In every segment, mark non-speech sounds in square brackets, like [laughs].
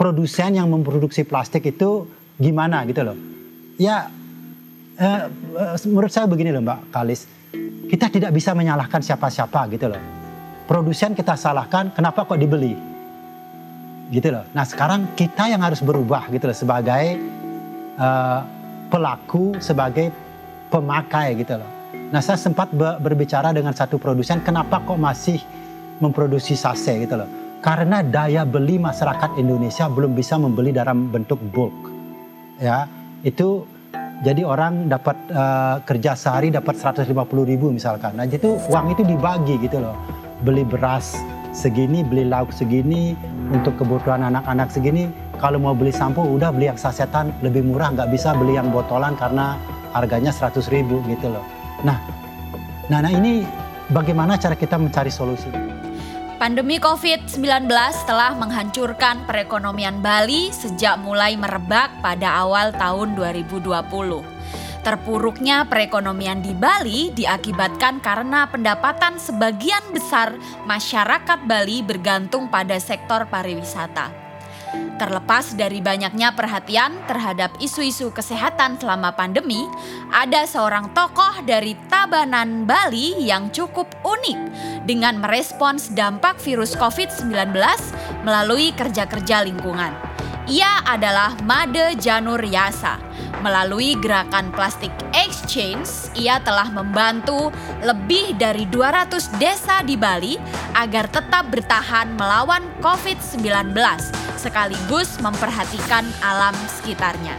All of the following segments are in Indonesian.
produsen yang memproduksi plastik itu gimana gitu loh. Ya uh, menurut saya begini loh Mbak Kalis, kita tidak bisa menyalahkan siapa-siapa gitu loh. Produsen kita salahkan, kenapa kok dibeli? Gitu loh. Nah sekarang kita yang harus berubah gitu loh sebagai uh, pelaku, sebagai pemakai gitu loh. Nah saya sempat berbicara dengan satu produsen, kenapa kok masih memproduksi sase gitu loh. Karena daya beli masyarakat Indonesia belum bisa membeli dalam bentuk bulk. Ya, itu jadi orang dapat uh, kerja sehari dapat 150 ribu misalkan. Nah itu uang itu dibagi gitu loh. Beli beras segini, beli lauk segini, untuk kebutuhan anak-anak segini. Kalau mau beli sampo udah beli yang sasetan lebih murah, nggak bisa beli yang botolan karena harganya 100 ribu gitu loh. Nah, nah, nah ini bagaimana cara kita mencari solusi? Pandemi COVID-19 telah menghancurkan perekonomian Bali sejak mulai merebak pada awal tahun 2020. Terpuruknya perekonomian di Bali diakibatkan karena pendapatan sebagian besar masyarakat Bali bergantung pada sektor pariwisata. Terlepas dari banyaknya perhatian terhadap isu-isu kesehatan selama pandemi, ada seorang tokoh dari Tabanan Bali yang cukup unik dengan merespons dampak virus COVID-19 melalui kerja-kerja lingkungan. Ia adalah Made Janur Yasa. Melalui gerakan Plastic Exchange, ia telah membantu lebih dari 200 desa di Bali agar tetap bertahan melawan COVID-19 sekaligus memperhatikan alam sekitarnya.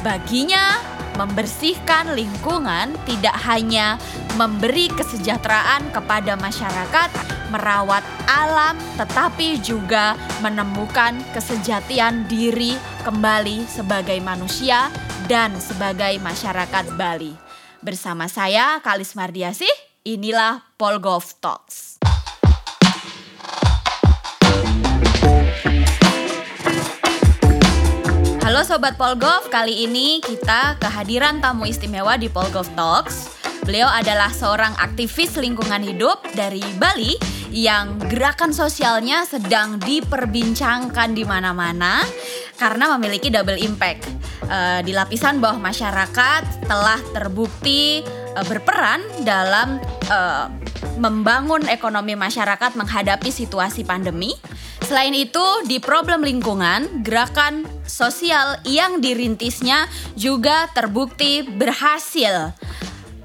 Baginya, membersihkan lingkungan tidak hanya memberi kesejahteraan kepada masyarakat, merawat alam, tetapi juga menemukan kesejatian diri kembali sebagai manusia dan sebagai masyarakat Bali. Bersama saya, Kalis Mardiasih, inilah Polgov Talks. Halo Sobat Polgov, kali ini kita kehadiran tamu istimewa di Polgov Talks. Beliau adalah seorang aktivis lingkungan hidup dari Bali yang gerakan sosialnya sedang diperbincangkan di mana-mana karena memiliki double impact. Uh, di lapisan bawah masyarakat telah terbukti uh, berperan dalam uh, membangun ekonomi masyarakat menghadapi situasi pandemi Selain itu, di problem lingkungan, gerakan sosial yang dirintisnya juga terbukti berhasil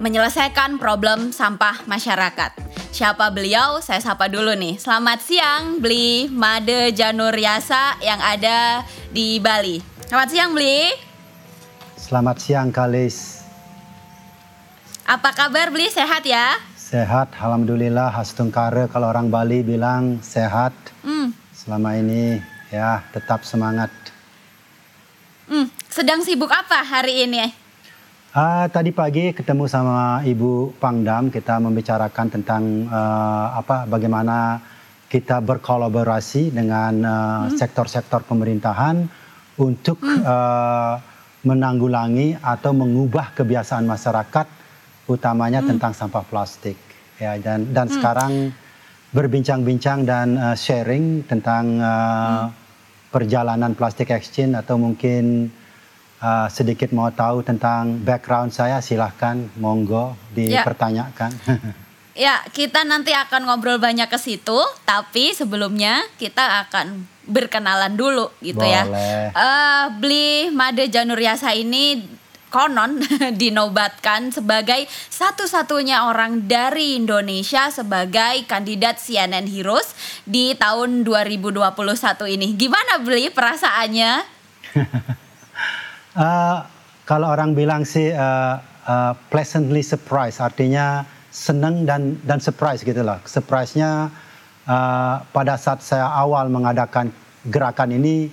menyelesaikan problem sampah masyarakat. Siapa beliau? Saya sapa dulu nih. Selamat siang, Beli Made Janur Yasa yang ada di Bali. Selamat siang, Beli. Selamat siang, Kalis. Apa kabar, Beli? Sehat ya? Sehat, Alhamdulillah. Hastungkare kalau orang Bali bilang sehat. Hmm selama ini ya tetap semangat. Hmm, sedang sibuk apa hari ini? Uh, tadi pagi ketemu sama Ibu Pangdam kita membicarakan tentang uh, apa bagaimana kita berkolaborasi dengan sektor sektor-sektor pemerintahan untuk hmm. uh, menanggulangi atau mengubah kebiasaan masyarakat utamanya hmm. tentang sampah plastik ya dan dan hmm. sekarang berbincang-bincang dan uh, sharing tentang uh, hmm. perjalanan plastik exchange atau mungkin uh, sedikit mau tahu tentang background saya silahkan monggo ya. dipertanyakan. Ya. [laughs] ya, kita nanti akan ngobrol banyak ke situ, tapi sebelumnya kita akan berkenalan dulu gitu ya. Boleh. ya. Uh, Beli Made Januriasa ini konon [laughs] dinobatkan sebagai satu-satunya orang dari Indonesia sebagai kandidat CNN Heroes di tahun 2021 ini. Gimana beli perasaannya? uh, [laughs] kalau orang bilang sih uh, uh, pleasantly surprise, artinya senang dan dan surprise gitu lah. Surprise-nya uh, pada saat saya awal mengadakan gerakan ini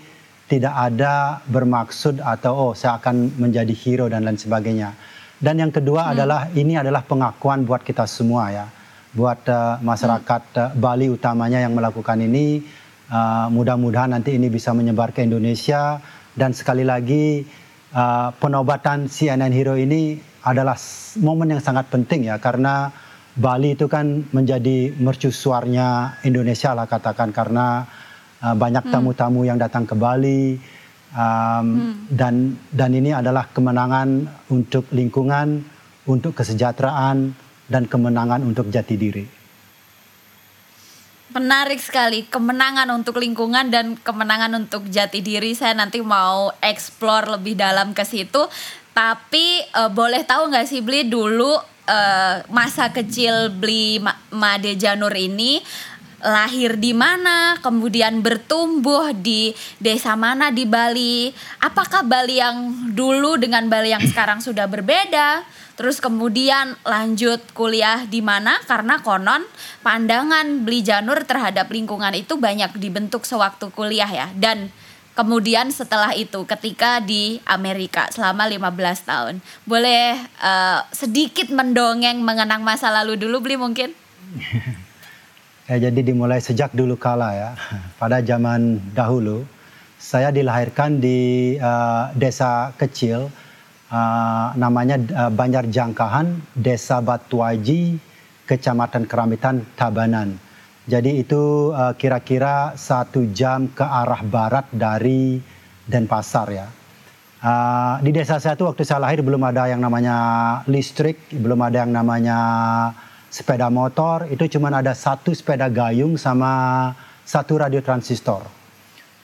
tidak ada bermaksud atau oh saya akan menjadi hero dan lain sebagainya. Dan yang kedua hmm. adalah ini adalah pengakuan buat kita semua ya, buat uh, masyarakat uh, Bali utamanya yang melakukan ini. Uh, mudah-mudahan nanti ini bisa menyebar ke Indonesia dan sekali lagi uh, penobatan CNN Hero ini adalah momen yang sangat penting ya karena Bali itu kan menjadi mercusuarnya Indonesia lah katakan karena uh, banyak tamu-tamu yang datang ke Bali um, dan dan ini adalah kemenangan untuk lingkungan, untuk kesejahteraan dan kemenangan untuk jati diri. Menarik sekali, kemenangan untuk lingkungan dan kemenangan untuk jati diri. Saya nanti mau explore lebih dalam ke situ. Tapi eh, boleh tahu nggak sih beli dulu eh, masa kecil beli Ma- Made Janur ini lahir di mana, kemudian bertumbuh di desa mana di Bali. Apakah Bali yang dulu dengan Bali yang sekarang sudah berbeda? Terus kemudian lanjut kuliah di mana? Karena konon pandangan Beli Janur terhadap lingkungan itu banyak dibentuk sewaktu kuliah ya. Dan kemudian setelah itu ketika di Amerika selama 15 tahun. Boleh eh, sedikit mendongeng mengenang masa lalu dulu Beli mungkin? [laughs] Ya, jadi dimulai sejak dulu kala ya. Pada zaman dahulu, saya dilahirkan di uh, desa kecil, uh, namanya uh, Banjar Jangkahan, Desa Batuaji, Kecamatan Keramitan, Tabanan. Jadi itu uh, kira-kira satu jam ke arah barat dari Denpasar ya. Uh, di desa saya itu waktu saya lahir belum ada yang namanya listrik, belum ada yang namanya sepeda motor, itu cuma ada satu sepeda gayung sama satu radio transistor.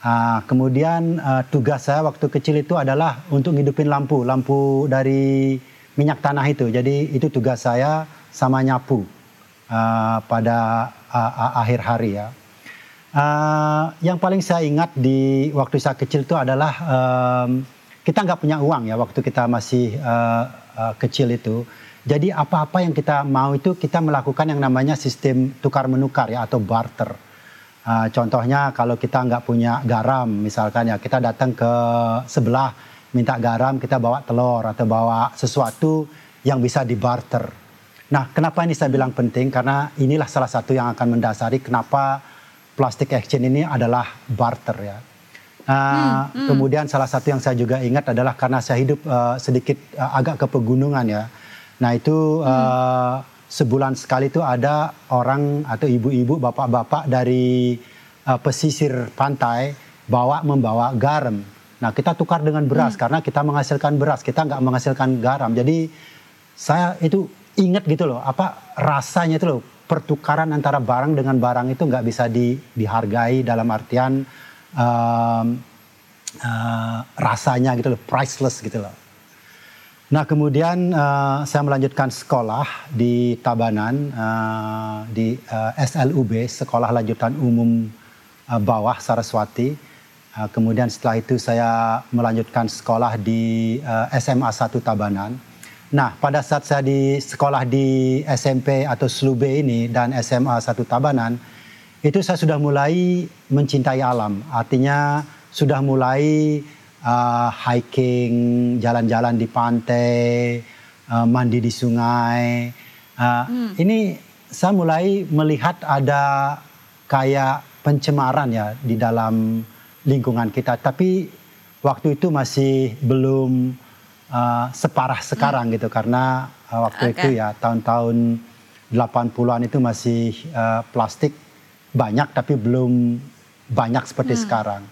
Uh, kemudian uh, tugas saya waktu kecil itu adalah untuk ngidupin lampu, lampu dari minyak tanah itu. Jadi itu tugas saya sama nyapu uh, pada uh, akhir hari ya. Uh, yang paling saya ingat di waktu saya kecil itu adalah um, kita nggak punya uang ya waktu kita masih uh, uh, kecil itu. Jadi apa-apa yang kita mau itu kita melakukan yang namanya sistem tukar menukar ya atau barter. Uh, contohnya kalau kita nggak punya garam misalkan ya kita datang ke sebelah minta garam kita bawa telur atau bawa sesuatu yang bisa dibarter. Nah kenapa ini saya bilang penting karena inilah salah satu yang akan mendasari kenapa plastic exchange ini adalah barter ya. Uh, hmm, hmm. Kemudian salah satu yang saya juga ingat adalah karena saya hidup uh, sedikit uh, agak ke pegunungan ya. Nah itu uh, hmm. sebulan sekali itu ada orang atau ibu-ibu, bapak-bapak dari uh, pesisir pantai bawa membawa garam. Nah kita tukar dengan beras hmm. karena kita menghasilkan beras, kita nggak menghasilkan garam. Jadi saya itu ingat gitu loh, apa rasanya itu loh pertukaran antara barang dengan barang itu nggak bisa di, dihargai dalam artian um, uh, rasanya gitu loh, priceless gitu loh. Nah kemudian uh, saya melanjutkan sekolah di Tabanan uh, di uh, SLUB Sekolah Lanjutan Umum uh, Bawah Saraswati. Uh, kemudian setelah itu saya melanjutkan sekolah di uh, SMA 1 Tabanan. Nah pada saat saya di sekolah di SMP atau SLUB ini dan SMA 1 Tabanan itu saya sudah mulai mencintai alam. Artinya sudah mulai uh, hiking, jalan-jalan di pantai, uh, mandi di sungai. Uh, hmm. Ini saya mulai melihat ada kayak pencemaran ya di dalam lingkungan kita. Tapi waktu itu masih belum uh, separah sekarang hmm. gitu karena uh, waktu okay. itu ya tahun-tahun 80-an itu masih uh, plastik banyak tapi belum banyak seperti hmm. sekarang.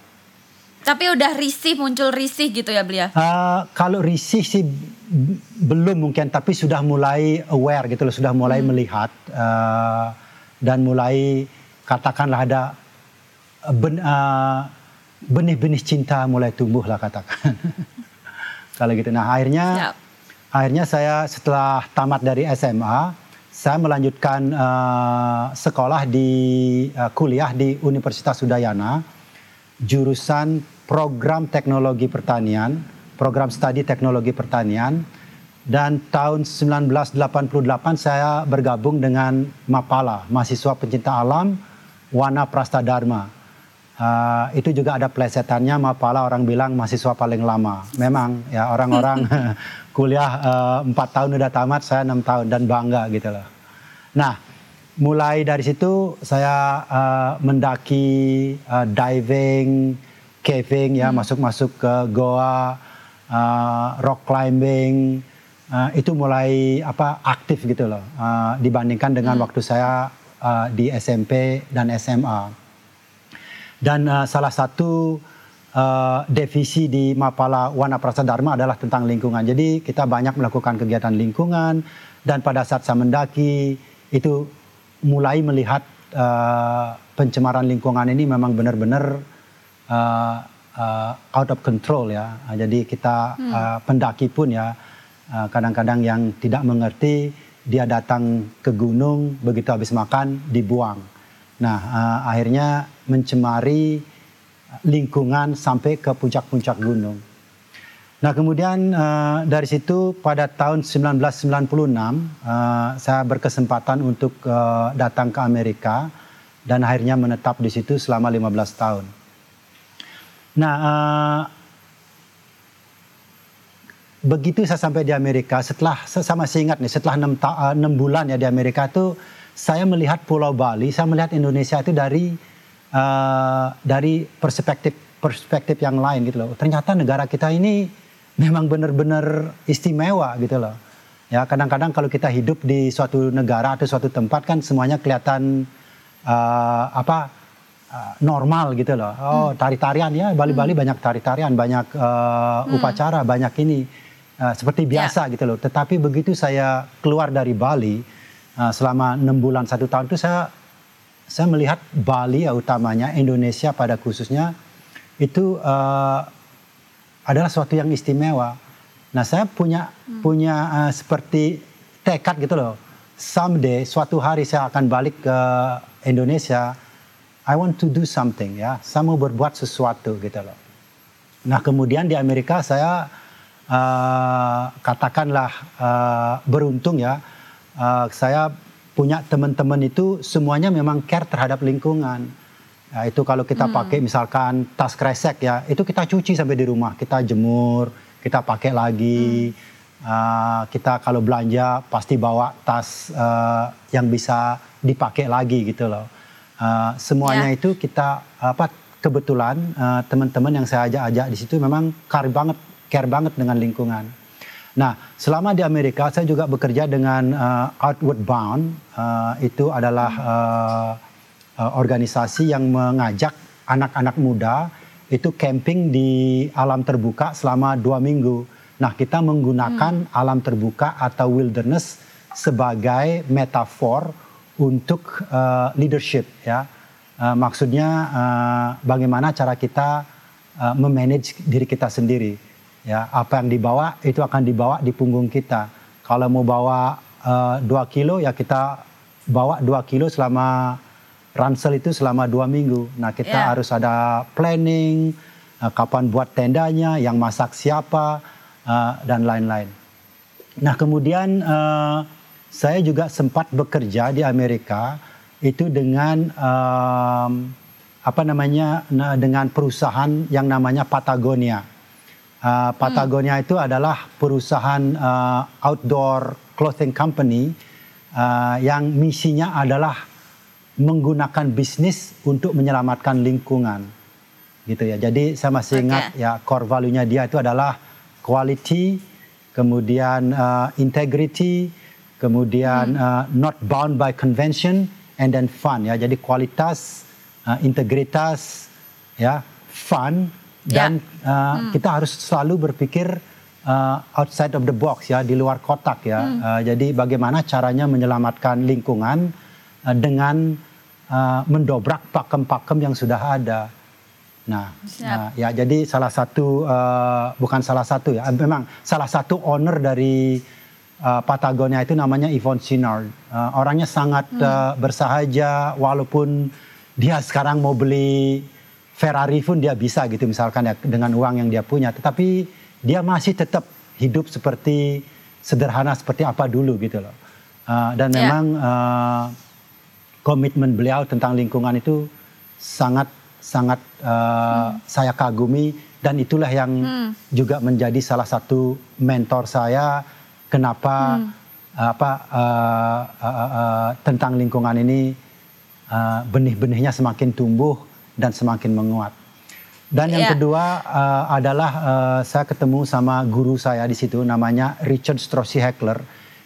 Tapi udah risih muncul risih gitu ya Belia? Uh, kalau risih sih belum mungkin tapi sudah mulai aware gitu loh, sudah mulai hmm. melihat uh, dan mulai katakanlah ada ben, uh, benih-benih cinta mulai tumbuh lah katakan. [laughs] kalau gitu. Nah akhirnya Siap. akhirnya saya setelah tamat dari SMA saya melanjutkan uh, sekolah di uh, kuliah di Universitas Udayana jurusan program teknologi pertanian, program studi teknologi pertanian dan tahun 1988 saya bergabung dengan Mapala, mahasiswa pencinta alam Wana Prasta Dharma. Uh, itu juga ada plesetannya Mapala orang bilang mahasiswa paling lama. Memang ya orang-orang [laughs] kuliah uh, empat uh, tahun udah tamat, saya enam tahun dan bangga gitu loh. Nah, mulai dari situ saya uh, mendaki uh, diving, caving ya, masuk-masuk hmm. ke goa, uh, rock climbing, uh, itu mulai apa aktif gitu loh uh, dibandingkan dengan hmm. waktu saya uh, di SMP dan SMA. Dan uh, salah satu uh, divisi di Mapala Wana Prasa Dharma adalah tentang lingkungan. Jadi kita banyak melakukan kegiatan lingkungan dan pada saat saya mendaki itu mulai melihat uh, pencemaran lingkungan ini memang benar-benar uh, uh, out of control ya. Jadi kita hmm. uh, pendaki pun ya kadang-kadang uh, yang tidak mengerti dia datang ke gunung begitu habis makan dibuang. Nah uh, akhirnya mencemari lingkungan sampai ke puncak-puncak gunung. Nah kemudian uh, dari situ pada tahun 1996 uh, saya berkesempatan untuk uh, datang ke Amerika dan akhirnya menetap di situ selama 15 tahun. Nah uh, begitu saya sampai di Amerika setelah saya masih ingat nih setelah enam, enam bulan ya di Amerika itu saya melihat Pulau Bali, saya melihat Indonesia itu dari uh, dari perspektif perspektif yang lain gitu loh. Ternyata negara kita ini memang benar-benar istimewa gitu loh. Ya kadang-kadang kalau kita hidup di suatu negara atau suatu tempat kan semuanya kelihatan uh, apa uh, normal gitu loh. Oh hmm. tari-tarian ya Bali-Bali hmm. banyak tari-tarian, banyak uh, hmm. upacara, banyak ini uh, seperti biasa yeah. gitu loh. Tetapi begitu saya keluar dari Bali uh, selama enam bulan satu tahun itu saya saya melihat Bali ya utamanya Indonesia pada khususnya itu uh, adalah suatu yang istimewa. Nah saya punya hmm. punya uh, seperti tekad gitu loh. Someday suatu hari saya akan balik ke Indonesia. I want to do something ya. Saya mau berbuat sesuatu gitu loh. Nah kemudian di Amerika saya uh, katakanlah uh, beruntung ya. Uh, saya punya teman-teman itu semuanya memang care terhadap lingkungan. Ya, itu kalau kita hmm. pakai misalkan tas kresek ya, itu kita cuci sampai di rumah, kita jemur, kita pakai lagi. Hmm. Uh, kita kalau belanja pasti bawa tas uh, yang bisa dipakai lagi gitu loh. Uh, semuanya yeah. itu kita apa kebetulan uh, teman-teman yang saya ajak-ajak di situ memang care banget, care banget dengan lingkungan. Nah, selama di Amerika saya juga bekerja dengan uh, Outward Bound. Uh, itu adalah uh, uh, organisasi yang mengajak anak-anak muda itu camping di alam terbuka selama dua minggu. Nah, kita menggunakan hmm. alam terbuka atau wilderness sebagai metafor untuk uh, leadership, ya. Uh, maksudnya uh, bagaimana cara kita uh, memanage diri kita sendiri ya apa yang dibawa itu akan dibawa di punggung kita kalau mau bawa uh, dua kilo ya kita bawa dua kilo selama ransel itu selama dua minggu nah kita yeah. harus ada planning uh, kapan buat tendanya yang masak siapa uh, dan lain-lain nah kemudian uh, saya juga sempat bekerja di Amerika itu dengan um, apa namanya dengan perusahaan yang namanya Patagonia Uh, Patagonia hmm. itu adalah perusahaan uh, outdoor clothing company uh, yang misinya adalah menggunakan bisnis untuk menyelamatkan lingkungan. Gitu ya. Jadi saya masih ingat okay. ya core value-nya dia itu adalah quality, kemudian uh, integrity, kemudian hmm. uh, not bound by convention and then fun ya. Jadi kualitas, uh, integritas, ya, fun dan ya. uh, hmm. kita harus selalu berpikir uh, outside of the box ya di luar kotak ya hmm. uh, jadi bagaimana caranya menyelamatkan lingkungan uh, dengan uh, mendobrak pakem-pakem yang sudah ada nah, nah ya jadi salah satu uh, bukan salah satu ya memang salah satu owner dari uh, Patagonia itu namanya Yvonne Sinard uh, orangnya sangat hmm. uh, bersahaja walaupun dia sekarang mau beli Ferrari pun dia bisa gitu misalkan ya dengan uang yang dia punya, tetapi dia masih tetap hidup seperti sederhana seperti apa dulu gitu loh. Uh, dan yeah. memang uh, komitmen beliau tentang lingkungan itu sangat sangat uh, hmm. saya kagumi dan itulah yang hmm. juga menjadi salah satu mentor saya kenapa hmm. apa uh, uh, uh, tentang lingkungan ini uh, benih-benihnya semakin tumbuh dan semakin menguat. Dan yang yeah. kedua uh, adalah uh, saya ketemu sama guru saya di situ namanya Richard Strossi Heckler.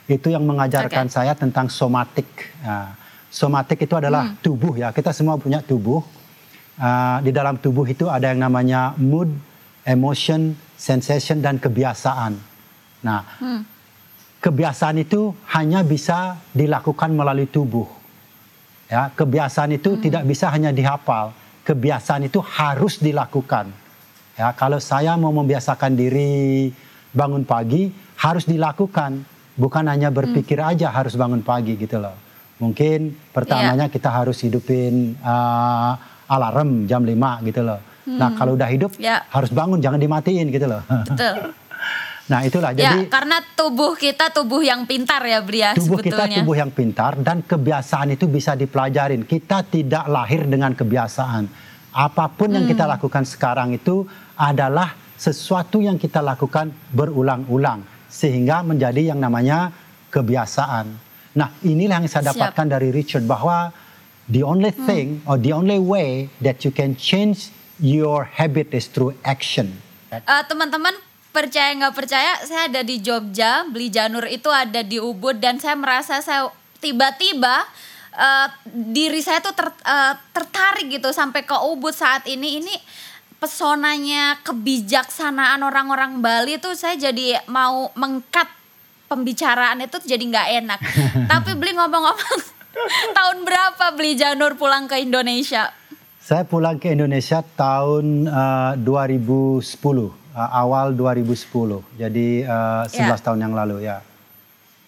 Itu yang mengajarkan okay. saya tentang somatik. Nah, somatik itu adalah hmm. tubuh ya. Kita semua punya tubuh. uh, di dalam tubuh itu ada yang namanya mood, emotion, sensation dan kebiasaan. Nah, hmm. Kebiasaan itu hanya bisa dilakukan melalui tubuh. Ya, kebiasaan itu hmm. tidak bisa hanya dihafal. Kebiasaan itu harus dilakukan. Ya, kalau saya mau membiasakan diri bangun pagi harus dilakukan, bukan hanya berpikir hmm. aja harus bangun pagi gitu loh. Mungkin pertamanya yeah. kita harus hidupin uh, alarm jam 5 gitu loh. Hmm. Nah, kalau udah hidup yeah. harus bangun jangan dimatiin gitu loh. Betul. [laughs] nah, itulah ya, jadi karena tubuh kita tubuh yang pintar ya, Bria Tubuh sebetulnya. kita tubuh yang pintar dan kebiasaan itu bisa dipelajarin. Kita tidak lahir dengan kebiasaan. Apa pun hmm. yang kita lakukan sekarang itu adalah sesuatu yang kita lakukan berulang-ulang sehingga menjadi yang namanya kebiasaan. Nah, inilah yang saya dapatkan Siap. dari Richard bahwa the only hmm. thing hmm. or the only way that you can change your habit is through action. Uh, teman-teman percaya nggak percaya, saya ada di Jogja, beli janur itu ada di Ubud dan saya merasa saya tiba-tiba uh, diri saya tuh ter, uh, tertarik gitu sampai ke Ubud saat ini. Ini pesonanya kebijaksanaan orang-orang Bali tuh saya jadi mau mengkat pembicaraan itu jadi nggak enak. [laughs] Tapi beli ngomong-ngomong, [laughs] tahun berapa beli Janur pulang ke Indonesia? Saya pulang ke Indonesia tahun uh, 2010, uh, awal 2010. Jadi uh, 11 ya. tahun yang lalu ya.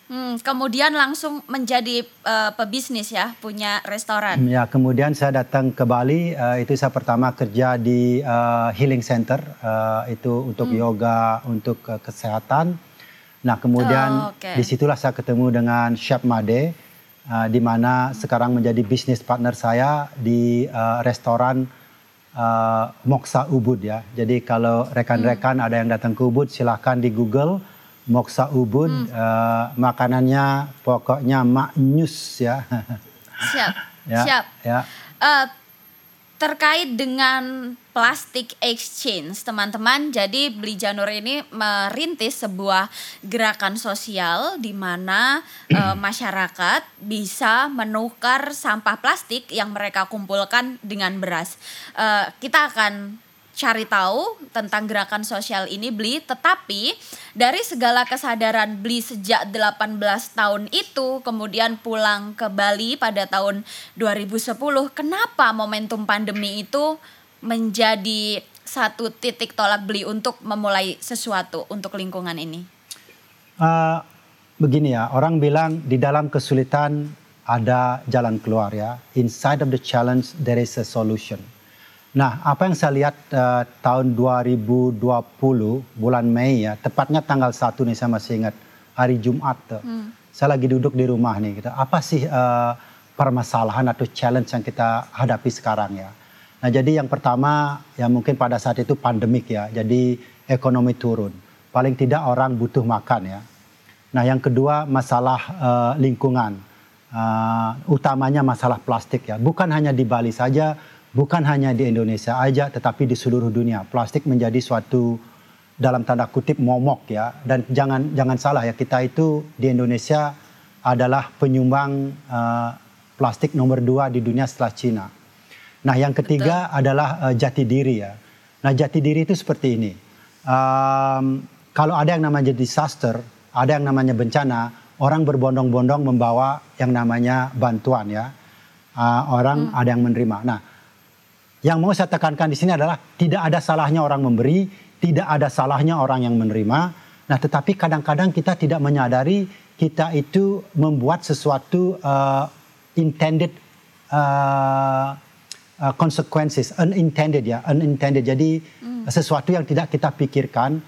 Hmm, kemudian langsung menjadi uh, pebisnis ya, punya restoran. Ya, kemudian saya datang ke Bali. Uh, itu saya pertama kerja di uh, healing center. Uh, itu untuk hmm. yoga, untuk uh, kesehatan Nah kemudian oh, okay. di situlah saya ketemu dengan Chef Made, uh, di mana sekarang menjadi bisnis partner saya di uh, restoran uh, Moksa Ubud ya. Jadi kalau rekan-rekan hmm. ada yang datang ke Ubud silahkan di Google Moksa Ubud, hmm. uh, makanannya pokoknya maknyus ya. Siap, [laughs] ya, siap. Ya. Uh, terkait dengan plastic exchange teman-teman. Jadi Beli Janur ini merintis sebuah gerakan sosial di mana e, [clears throat] masyarakat bisa menukar sampah plastik yang mereka kumpulkan dengan beras. E, kita akan cari tahu tentang gerakan sosial ini beli tetapi dari segala kesadaran beli sejak 18 tahun itu kemudian pulang ke Bali pada tahun 2010 kenapa momentum pandemi itu menjadi satu titik tolak beli untuk memulai sesuatu untuk lingkungan ini? Uh, begini ya, orang bilang di dalam kesulitan ada jalan keluar ya. Inside of the challenge there is a solution. Nah, apa yang saya lihat uh, tahun 2020 bulan Mei ya, tepatnya tanggal 1 nih saya masih ingat hari Jumat tuh. Hmm. Saya lagi duduk di rumah nih gitu. Apa sih uh, permasalahan atau challenge yang kita hadapi sekarang ya? Nah, jadi yang pertama ya mungkin pada saat itu pandemik ya. Jadi ekonomi turun. Paling tidak orang butuh makan ya. Nah, yang kedua masalah uh, lingkungan. Uh, utamanya masalah plastik ya. Bukan hanya di Bali saja, bukan hanya di Indonesia aja tetapi di seluruh dunia plastik menjadi suatu dalam tanda kutip momok ya dan jangan jangan salah ya kita itu di Indonesia adalah penyumbang uh, plastik nomor dua di dunia setelah Cina. Nah yang ketiga Betul. adalah uh, jati diri ya. Nah jati diri itu seperti ini. Um, kalau ada yang namanya disaster, ada yang namanya bencana, orang berbondong-bondong membawa yang namanya bantuan ya. Uh, orang hmm. ada yang menerima. Nah yang mau saya tekankan di sini adalah tidak ada salahnya orang memberi, tidak ada salahnya orang yang menerima. Nah, tetapi kadang-kadang kita tidak menyadari kita itu membuat sesuatu uh, intended uh, uh, consequences, unintended ya, unintended. Jadi hmm. sesuatu yang tidak kita pikirkan,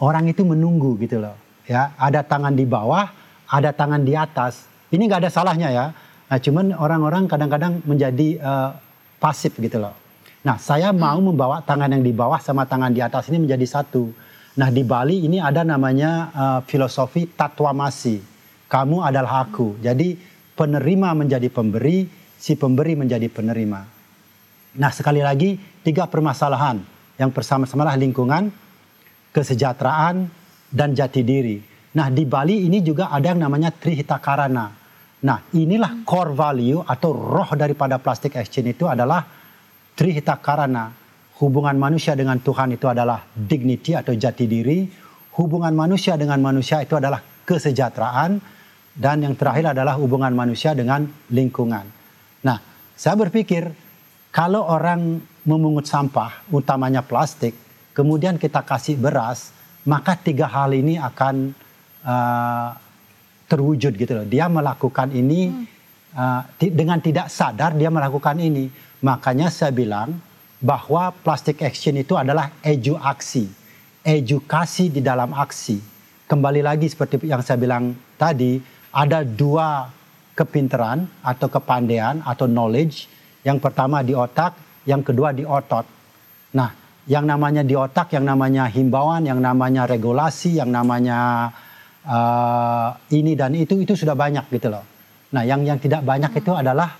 orang itu menunggu gitu loh. Ya, ada tangan di bawah, ada tangan di atas. Ini nggak ada salahnya ya. Nah, cuman orang-orang kadang-kadang menjadi uh, pasif gitu loh. Nah, saya hmm. mau membawa tangan yang di bawah sama tangan di atas ini menjadi satu. Nah, di Bali ini ada namanya uh, filosofi tatwamasi. Kamu adalah aku. Jadi penerima menjadi pemberi, si pemberi menjadi penerima. Nah, sekali lagi tiga permasalahan yang bersama-sama lingkungan, kesejahteraan, dan jati diri. Nah, di Bali ini juga ada yang namanya Trihitakarana. Nah, inilah core value atau roh daripada plastic exchange itu adalah Trihita Karana, hubungan manusia dengan Tuhan itu adalah dignity atau jati diri, hubungan manusia dengan manusia itu adalah kesejahteraan, dan yang terakhir adalah hubungan manusia dengan lingkungan. Nah, saya berpikir kalau orang memungut sampah, utamanya plastik, kemudian kita kasih beras, maka tiga hal ini akan uh, terwujud gitu loh. Dia melakukan ini hmm. uh, dengan tidak sadar dia melakukan ini. Makanya saya bilang bahwa plastic action itu adalah edu aksi, edukasi di dalam aksi. Kembali lagi seperti yang saya bilang tadi, ada dua kepintaran atau kepandaian atau knowledge. Yang pertama di otak, yang kedua di otot. Nah, yang namanya di otak, yang namanya himbauan, yang namanya regulasi, yang namanya uh, ini dan itu itu sudah banyak gitu loh. Nah, yang yang tidak banyak itu adalah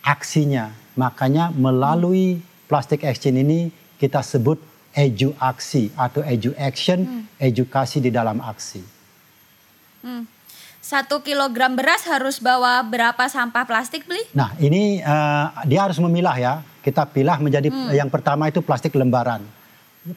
aksinya. Makanya melalui plastic action ini kita sebut edu aksi atau edu action, hmm. edukasi di dalam aksi. Hmm. Satu kilogram beras harus bawa berapa sampah plastik beli? Nah ini uh, dia harus memilah ya. Kita pilah menjadi hmm. yang pertama itu plastik lembaran.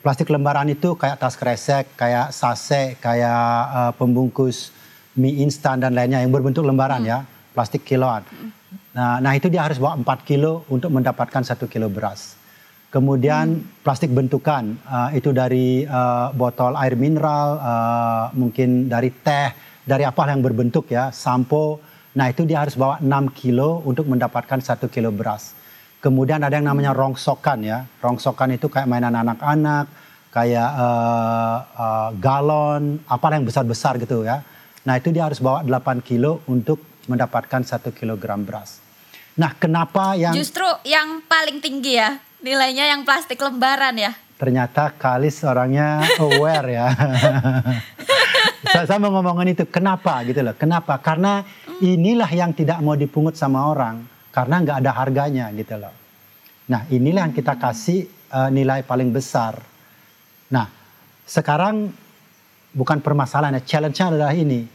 Plastik lembaran itu kayak tas kresek, kayak sase, kayak uh, pembungkus mie instan dan lainnya yang berbentuk lembaran hmm. ya, plastik kiloan. Hmm. Nah, nah itu dia harus bawa 4 kilo untuk mendapatkan satu kilo beras. Kemudian hmm. plastik bentukan uh, itu dari uh, botol air mineral, uh, mungkin dari teh, dari apa yang berbentuk ya, sampo. Nah itu dia harus bawa 6 kilo untuk mendapatkan satu kilo beras. Kemudian ada yang namanya rongsokan ya. Rongsokan itu kayak mainan anak-anak, kayak uh, uh, galon, apa yang besar-besar gitu ya. Nah itu dia harus bawa 8 kilo untuk mendapatkan satu kilogram beras. Nah kenapa yang... Justru yang paling tinggi ya, nilainya yang plastik lembaran ya. Ternyata Kalis orangnya [laughs] aware ya. [laughs] saya, mau ngomongin itu kenapa gitu loh. Kenapa? Karena inilah yang tidak mau dipungut sama orang karena nggak ada harganya gitu loh. Nah inilah yang kita kasih uh, nilai paling besar. Nah sekarang bukan permasalahannya, challenge-nya adalah ini.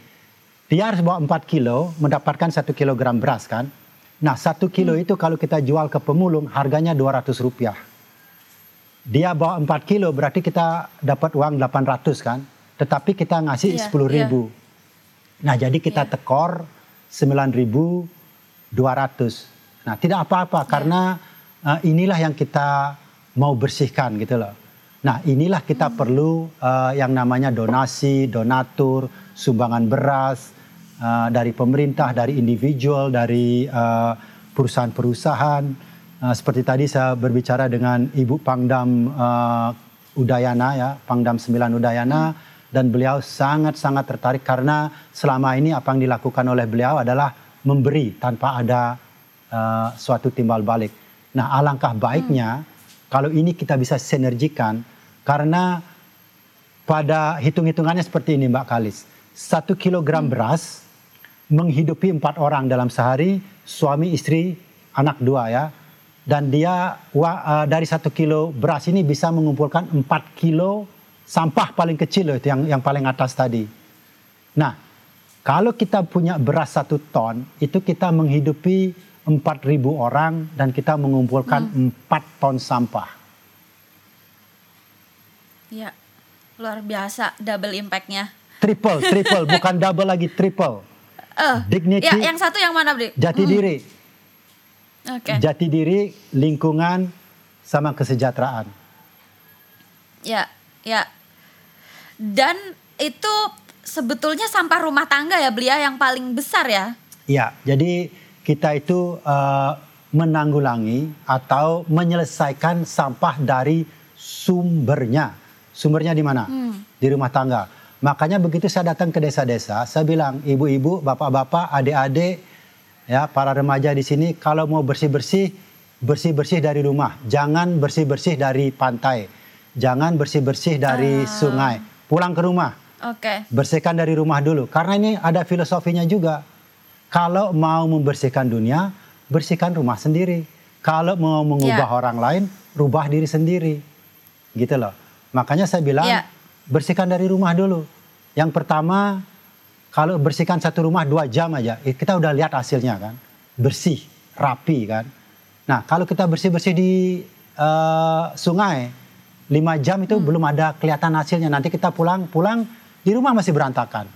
Dia harus bawa 4 kilo mendapatkan satu kilogram beras kan. Nah satu kilo hmm. itu kalau kita jual ke pemulung harganya 200 rupiah. Dia bawa 4 kilo berarti kita dapat uang 800 kan tetapi kita ngasih iya, sepuluh yeah, ribu. Yeah. Nah jadi kita yeah. tekor sembilan ribu dua ratus. Nah tidak apa-apa yeah. karena uh, inilah yang kita mau bersihkan gitu loh. Nah inilah kita hmm. perlu uh, yang namanya donasi, donatur, sumbangan beras uh, dari pemerintah, dari individual, dari perusahaan-perusahaan. Uh, seperti tadi saya berbicara dengan Ibu Pangdam uh, Udayana ya, Pangdam 9 Udayana. Hmm dan beliau sangat-sangat tertarik karena selama ini apa yang dilakukan oleh beliau adalah memberi tanpa ada uh, suatu timbal balik. Nah, alangkah baiknya hmm. kalau ini kita bisa sinergikan karena pada hitung-hitungannya seperti ini Mbak Kalis. Satu kilogram hmm. beras menghidupi empat orang dalam sehari, suami, istri, anak dua ya. Dan dia uh, dari satu kilo beras ini bisa mengumpulkan empat kilo sampah paling kecil loh itu yang yang paling atas tadi. Nah, kalau kita punya beras satu ton, itu kita menghidupi 4.000 orang dan kita mengumpulkan hmm. 4 ton sampah. Ya, luar biasa double impactnya. Triple, triple, [laughs] bukan double lagi, triple. Uh, Dignity. Ya, yang satu yang mana, Bri? Jati hmm. diri. Okay. Jati diri, lingkungan, sama kesejahteraan. Ya, ya dan itu sebetulnya sampah rumah tangga ya belia yang paling besar ya? Iya, jadi kita itu uh, menanggulangi atau menyelesaikan sampah dari sumbernya. Sumbernya di mana? Hmm. Di rumah tangga. Makanya begitu saya datang ke desa-desa, saya bilang ibu-ibu, bapak-bapak, adik-adik, ya para remaja di sini kalau mau bersih-bersih, bersih-bersih dari rumah. Jangan bersih-bersih dari pantai. Jangan bersih-bersih dari ah. sungai pulang ke rumah. Oke. Okay. Bersihkan dari rumah dulu. Karena ini ada filosofinya juga. Kalau mau membersihkan dunia, bersihkan rumah sendiri. Kalau mau mengubah yeah. orang lain, rubah diri sendiri. Gitu loh. Makanya saya bilang, yeah. Bersihkan dari rumah dulu. Yang pertama, kalau bersihkan satu rumah dua jam aja, kita udah lihat hasilnya kan. Bersih, rapi kan. Nah, kalau kita bersih-bersih di uh, sungai, lima jam itu hmm. belum ada kelihatan hasilnya. Nanti kita pulang, pulang di rumah masih berantakan.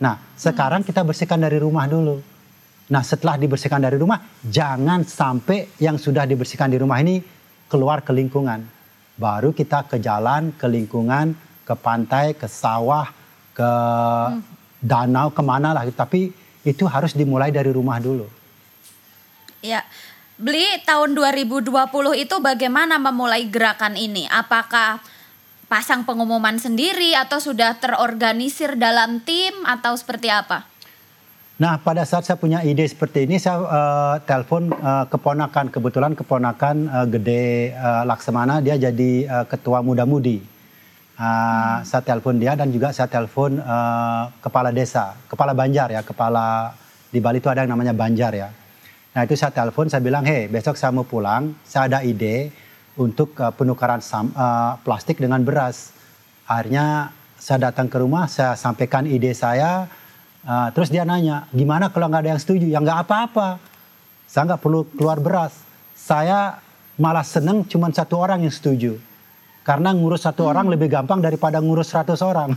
Nah, sekarang hmm. kita bersihkan dari rumah dulu. Nah, setelah dibersihkan dari rumah, jangan sampai yang sudah dibersihkan di rumah ini keluar ke lingkungan. Baru kita ke jalan, ke lingkungan, ke pantai, ke sawah, ke hmm. danau, ke mana lah. Tapi itu harus dimulai dari rumah dulu. Ya, Beli tahun 2020 itu bagaimana memulai gerakan ini? Apakah pasang pengumuman sendiri atau sudah terorganisir dalam tim atau seperti apa? Nah, pada saat saya punya ide seperti ini, saya uh, telepon uh, keponakan. Kebetulan keponakan uh, gede uh, Laksamana, dia jadi uh, ketua muda-mudi. Uh, hmm. Saya telepon dia dan juga saya telepon uh, kepala desa, kepala Banjar ya, kepala di Bali itu ada yang namanya Banjar ya. Nah itu saya telepon, saya bilang, hei besok saya mau pulang, saya ada ide untuk uh, penukaran sam, uh, plastik dengan beras. Akhirnya saya datang ke rumah, saya sampaikan ide saya, uh, terus dia nanya, gimana kalau nggak ada yang setuju? Ya nggak apa-apa, saya nggak perlu keluar beras. Saya malah seneng cuma satu orang yang setuju. Karena ngurus satu hmm. orang lebih gampang daripada ngurus seratus orang.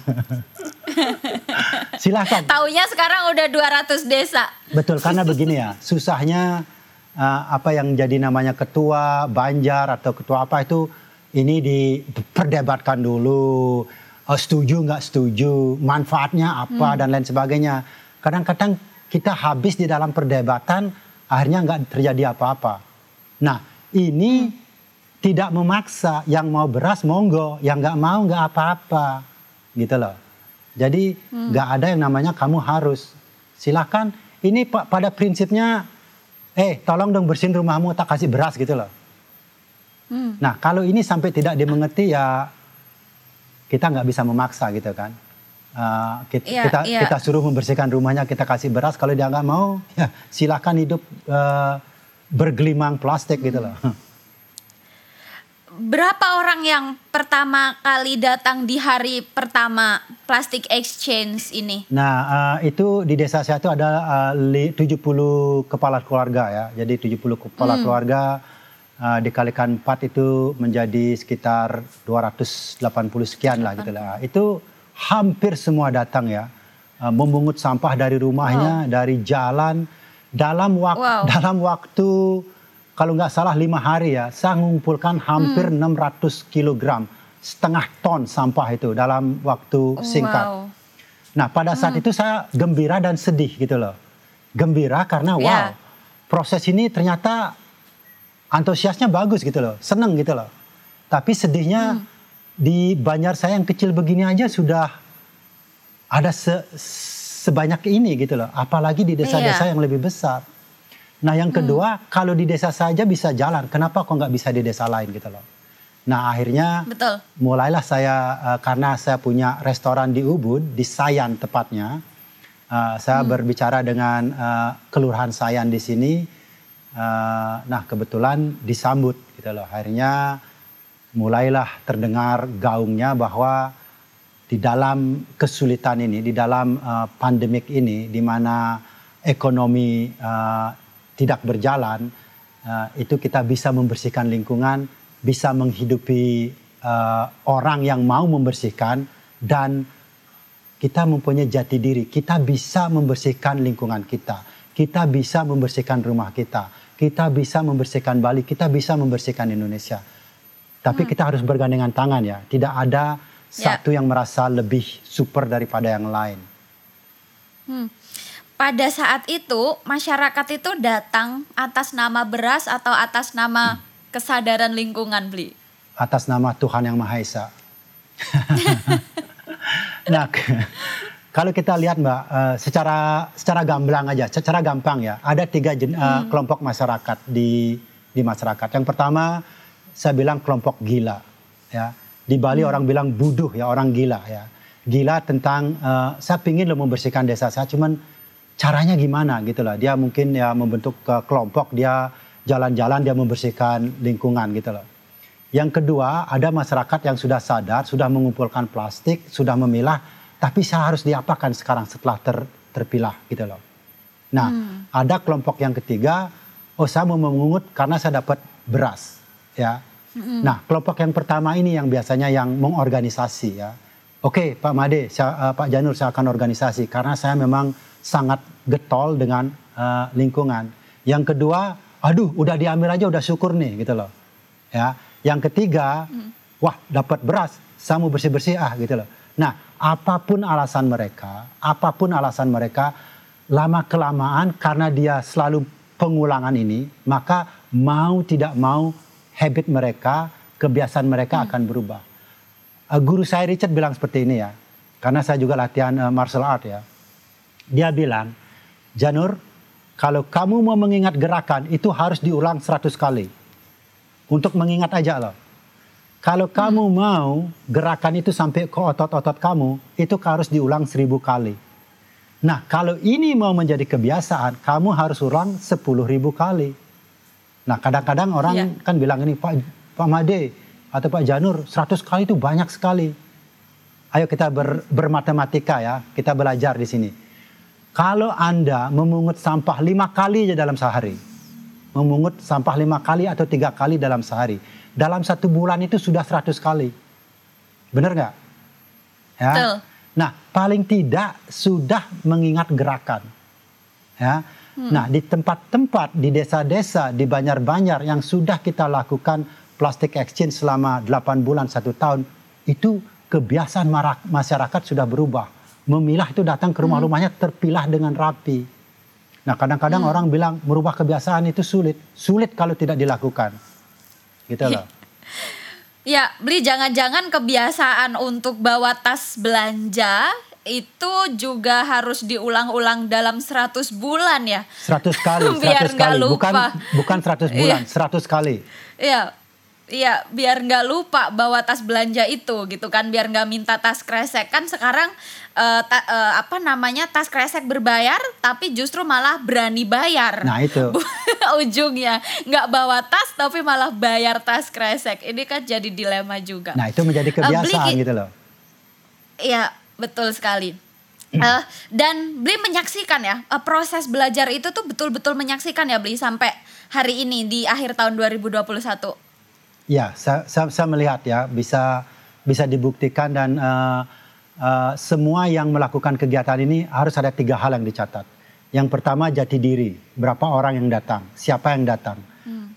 [laughs] Silahkan. Taunya sekarang udah 200 desa. Betul, karena begini ya, susahnya uh, apa yang jadi namanya ketua Banjar atau ketua apa itu ini diperdebatkan dulu, uh, setuju nggak setuju, manfaatnya apa hmm. dan lain sebagainya. Kadang-kadang kita habis di dalam perdebatan, akhirnya nggak terjadi apa-apa. Nah, ini hmm. Tidak memaksa yang mau beras monggo, yang nggak mau nggak apa-apa, gitu loh. Jadi hmm. nggak hmm. ada yang namanya kamu harus. Silakan. Ini pada prinsipnya, eh tolong dong bersihin rumahmu tak kasih beras gitu loh. Hmm. Nah kalau ini sampai tidak dimengerti ya kita nggak bisa memaksa gitu kan. Uh, kita, yeah, kita, yeah. kita suruh membersihkan rumahnya kita kasih beras kalau dia nggak mau [laughs] ya silakan hidup uh, bergelimang plastik gitu loh. Berapa orang yang pertama kali datang di hari pertama plastic exchange ini? Nah, uh, itu di desa saya itu ada uh, 70 kepala keluarga ya. Jadi 70 kepala hmm. keluarga uh, dikalikan 4 itu menjadi sekitar 280 sekian 80. lah gitu lah. Itu hampir semua datang ya. Uh, memungut sampah dari rumahnya, wow. dari jalan dalam waktu wow. [laughs] dalam waktu kalau nggak salah lima hari ya, saya mengumpulkan hampir hmm. 600 kilogram, setengah ton sampah itu dalam waktu singkat. Wow. Nah pada saat hmm. itu saya gembira dan sedih gitu loh. Gembira karena ya. wow, proses ini ternyata antusiasnya bagus gitu loh, seneng gitu loh. Tapi sedihnya hmm. di Banjar saya yang kecil begini aja sudah ada se sebanyak ini gitu loh. Apalagi di desa-desa yeah. yang lebih besar. Nah yang hmm. kedua hmm. kalau di desa saja bisa jalan, kenapa kok nggak bisa di desa lain gitu loh? Nah akhirnya Betul. mulailah saya uh, karena saya punya restoran di Ubud di Sayan tepatnya, uh, saya hmm. berbicara dengan uh, kelurahan Sayan di sini. Uh, nah kebetulan disambut gitu loh. Akhirnya mulailah terdengar gaungnya bahwa di dalam kesulitan ini, di dalam uh, pandemik ini, di mana ekonomi uh, tidak berjalan, uh, itu kita bisa membersihkan lingkungan, bisa menghidupi uh, orang yang mau membersihkan, dan kita mempunyai jati diri. Kita bisa membersihkan lingkungan kita, kita bisa membersihkan rumah kita, kita bisa membersihkan Bali, kita bisa membersihkan Indonesia. Tapi hmm. kita harus bergandengan tangan ya. Tidak ada ya. satu yang merasa lebih super daripada yang lain. Hmm pada saat itu masyarakat itu datang atas nama beras atau atas nama kesadaran lingkungan beli atas nama Tuhan yang Maha Esa. [laughs] Nah kalau kita lihat mbak uh, secara secara gamblang aja secara gampang ya ada tiga jen, uh, hmm. kelompok masyarakat di di masyarakat. Yang pertama saya bilang kelompok gila ya. Di Bali hmm. orang bilang buduh ya orang gila ya. Gila tentang uh, saya pingin lo membersihkan desa saya cuman caranya gimana gitu lah. Dia mungkin ya membentuk ke kelompok, dia jalan-jalan, dia membersihkan lingkungan gitu loh. Yang kedua, ada masyarakat yang sudah sadar, sudah mengumpulkan plastik, sudah memilah, tapi saya harus diapakan sekarang setelah ter, terpilah gitu loh. Nah, hmm. ada kelompok yang ketiga, oh saya mau memungut karena saya dapat beras, ya. Nah, kelompok yang pertama ini yang biasanya yang mengorganisasi ya. Oke, Pak Made, saya, uh, Pak Janur saya akan organisasi karena saya memang sangat getol dengan uh, lingkungan. Yang kedua, aduh udah diambil aja udah syukur nih gitu loh. Ya. Yang ketiga, wah dapat beras, saya mau bersih-bersih ah gitu loh. Nah, apa pun alasan mereka, apa pun alasan mereka, lama kelamaan karena dia selalu pengulangan ini, maka mau tidak mau habit mereka, kebiasaan mereka akan berubah. Uh, guru saya Richard bilang seperti ini ya, karena saya juga latihan uh, martial art ya. Dia bilang, Janur, kalau kamu mau mengingat gerakan itu harus diulang 100 kali. Untuk mengingat aja loh. Kalau kamu mau gerakan itu sampai ke otot-otot kamu, itu harus diulang seribu kali. Nah, kalau ini mau menjadi kebiasaan, kamu harus ulang sepuluh ribu kali. Nah, kadang-kadang orang Iya. kan bilang ini, Pak, Pak Made atau Pak Janur, 100 kali itu banyak sekali. Ayo kita ber- bermatematika ya, kita belajar di sini. Kalau Anda memungut sampah lima kali aja dalam sehari, memungut sampah lima kali atau tiga kali dalam sehari, dalam satu bulan itu sudah 100 kali. Benar nggak? Ya. Betul. Nah, paling tidak sudah mengingat gerakan. Ya. Nah, di tempat-tempat di desa-desa, di banjar-banjar yang sudah kita lakukan plastic exchange selama 8 bulan satu tahun, itu kebiasaan masyarakat sudah berubah. Memilah itu datang ke rumah-rumahnya terpilah dengan rapi. Nah, kadang-kadang orang bilang merubah kebiasaan itu sulit. Sulit kalau tidak dilakukan. Gitu loh. [laughs] Ya, beli jangan-jangan kebiasaan untuk bawa tas belanja itu juga harus diulang-ulang dalam 100 bulan ya. 100 kali, 100 [laughs] Biar nggak kali. Bukan lupa. bukan 100 bulan, 100 kali. Iya. Iya, biar nggak lupa bawa tas belanja itu gitu kan, biar nggak minta tas kresek kan sekarang eh, ta- eh, apa namanya tas kresek berbayar, tapi justru malah berani bayar. Nah, itu. [laughs] ujungnya nggak bawa tas tapi malah bayar tas kresek. Ini kan jadi dilema juga. Nah, itu menjadi kebiasaan beli- gitu loh. Iya, betul sekali. Eh, dan Beli menyaksikan ya eh, proses belajar itu tuh betul-betul menyaksikan ya Beli sampai hari ini di akhir tahun 2021. Ya, saya, saya, saya melihat ya bisa bisa dibuktikan dan eh, eh, semua yang melakukan kegiatan ini harus ada tiga hal yang dicatat. Yang pertama jati diri, berapa orang yang datang, siapa yang datang.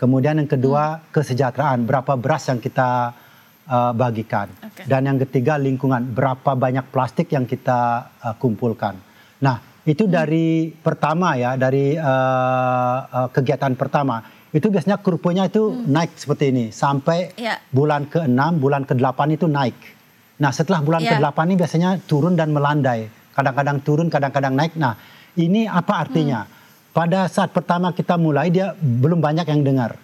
Kemudian yang kedua kesejahteraan, berapa beras yang kita eh, bagikan. Oke. Dan yang ketiga lingkungan, berapa banyak plastik yang kita eh, kumpulkan. Nah, itu dari pertama ya, dari eh, eh, kegiatan pertama. Itu biasanya kurvanya itu naik seperti ini sampai Iya. bulan ke-6, bulan ke-8 itu naik. Nah, setelah bulan Iya. ke-8 ini biasanya turun dan melandai. Kadang-kadang turun, kadang-kadang naik. Nah, ini apa artinya? Pada saat pertama kita mulai dia belum banyak yang dengar.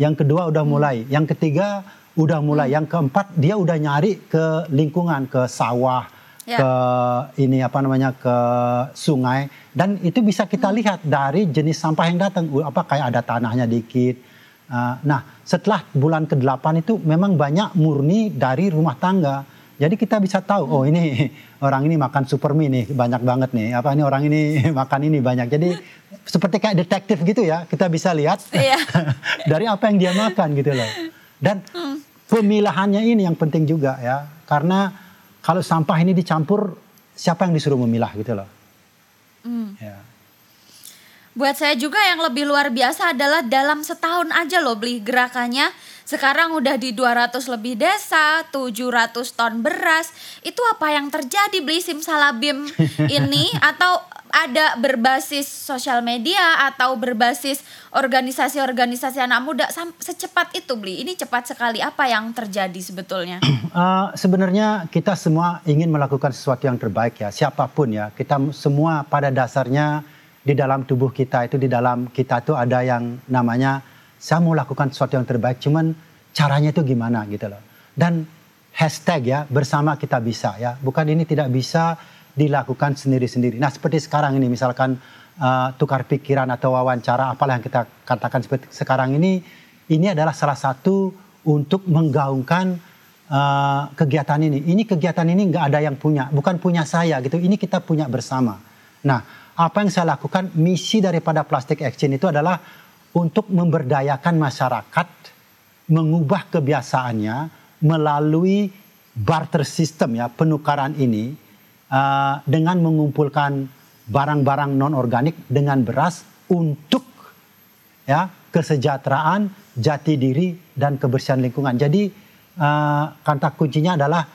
Yang kedua udah mulai, yang ketiga udah mulai, yang keempat dia udah nyari ke lingkungan, ke sawah, Ya. ke ini apa namanya ke sungai dan itu bisa kita lihat dari jenis sampah yang datang apa kayak ada tanahnya dikit. Uh, nah, setelah bulan ke-8 itu memang banyak murni dari rumah tangga. Jadi kita bisa tahu oh ini orang ini makan super mie nih banyak banget nih. Apa ini orang ini [laughs] makan ini banyak. Jadi seperti kayak detektif gitu ya, kita bisa lihat Iya. [laughs] dari apa yang dia makan gitu loh. Dan pemilahannya ini yang penting juga ya, karena kalau sampah ini dicampur, siapa yang disuruh memilah gitu loh. Hmm. Ya. Buat saya juga yang lebih luar biasa adalah dalam setahun aja loh beli gerakannya. Sekarang udah di 200 lebih desa, 700 ton beras. Itu apa yang terjadi beli simsalabim [laughs] ini atau ada berbasis sosial media atau berbasis organisasi-organisasi anak muda secepat itu beli. Ini cepat sekali apa yang terjadi sebetulnya? Eh, [clears throat] sebenarnya kita semua ingin melakukan sesuatu yang terbaik ya, siapa pun ya. Kita semua pada dasarnya di dalam tubuh kita itu di dalam kita itu ada yang namanya saya mau lakukan sesuatu yang terbaik, cuman caranya itu gimana gitu loh. Dan hashtag ya bersama kita bisa ya, bukan ini tidak bisa dilakukan sendiri-sendiri. Nah seperti sekarang ini misalkan eh, tukar pikiran atau wawancara apalah yang kita katakan seperti sekarang ini, ini adalah salah satu untuk menggaungkan eh, kegiatan ini. Ini kegiatan ini nggak ada yang punya, bukan punya saya gitu. Ini kita punya bersama. Nah, apa yang saya lakukan misi daripada Plastic Exchange itu adalah untuk memberdayakan masyarakat mengubah kebiasaannya melalui barter system ya penukaran ini uh, dengan mengumpulkan barang-barang non organik dengan beras untuk ya kesejahteraan jati diri dan kebersihan lingkungan. Jadi uh, kata kuncinya adalah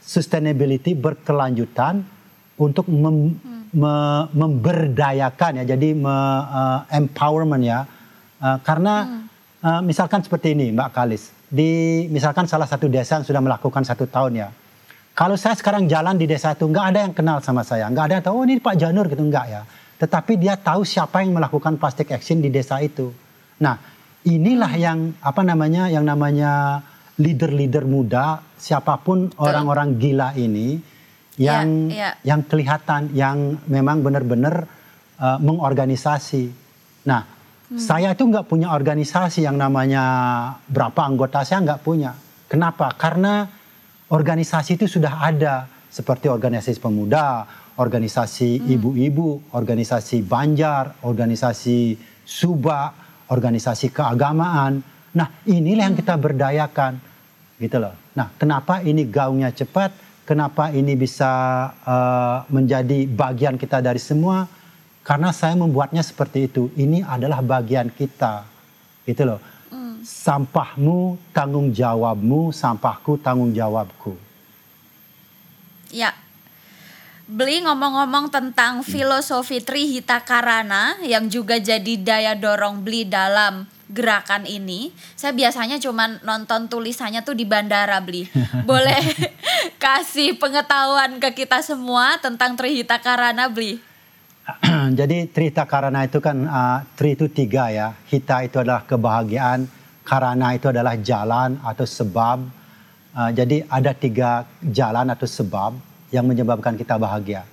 sustainability berkelanjutan untuk mem, hmm. me, memberdayakan ya jadi me, uh, empowerment ya uh, karena hmm Uh, misalkan seperti ini Mbak Kalis, di misalkan salah satu desa yang sudah melakukan satu tahun ya. Kalau saya sekarang jalan di desa itu nggak ada yang kenal sama saya, nggak ada yang tahu oh ini Pak Janur gitu nggak ya. Tetapi dia tahu siapa yang melakukan plastik action di desa itu. Nah inilah yang apa namanya yang namanya leader-leader muda siapa pun orang-orang gila ini yang yeah, yeah. yang kelihatan yang memang benar-benar uh, mengorganisasi. Nah Hmm. Saya itu nggak punya organisasi yang namanya berapa anggota saya nggak punya. Kenapa? Karena organisasi itu sudah ada seperti organisasi pemuda, organisasi hmm. ibu-ibu, hmm. organisasi Banjar, organisasi Suba, organisasi keagamaan. Nah inilah yang kita berdayakan, gitu loh. Nah kenapa ini gaungnya cepat? Kenapa ini bisa uh, menjadi bagian kita dari semua? Karena saya membuatnya seperti itu. Ini adalah bagian kita. Gitu loh. Sampahmu tanggung jawabmu, sampahku tanggung jawabku. Ya. Beli ngomong-ngomong tentang filosofi Trihita Karana yang juga jadi daya dorong beli dalam gerakan ini. Saya biasanya cuma nonton tulisannya tuh di bandara beli. [laughs] Boleh [laughs] kasih pengetahuan ke kita semua tentang Trihita Karana beli? [clears throat] jadi Trita Karana itu kan uh, Tri itu tiga ya. Hita itu adalah kebahagiaan, Karana itu adalah jalan atau sebab. Uh, jadi ada tiga jalan atau sebab yang menyebabkan kita bahagia.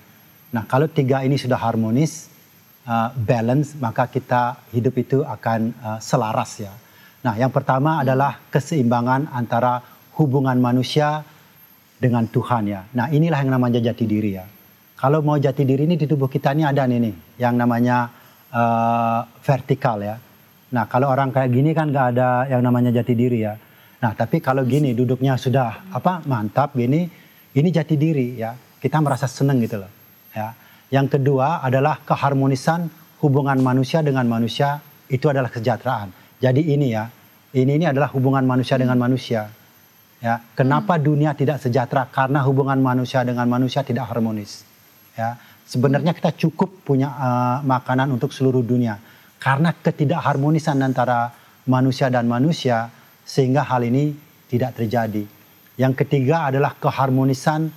Nah kalau tiga ini sudah harmonis, uh, balance, maka kita hidup itu akan uh, selaras ya. Nah yang pertama adalah keseimbangan antara hubungan manusia dengan Tuhan ya. Nah inilah yang namanya jati diri ya kalau mau jati diri ini di tubuh kita ini ada nih, nih yang namanya uh, vertikal ya. Nah kalau orang kayak gini kan nggak ada yang namanya jati diri ya. Nah tapi kalau gini duduknya sudah apa mantap gini, ini jati diri ya. Kita merasa seneng gitu loh. Ya. Yang kedua adalah keharmonisan hubungan manusia dengan manusia itu adalah kesejahteraan. Jadi ini ya, ini ini adalah hubungan manusia dengan manusia. Ya, kenapa hmm. dunia tidak sejahtera? Karena hubungan manusia dengan manusia tidak harmonis. Ya, sebenarnya kita cukup punya uh, makanan untuk seluruh dunia karena ketidakharmonisan antara manusia dan manusia sehingga hal ini tidak terjadi. Yang ketiga adalah keharmonisan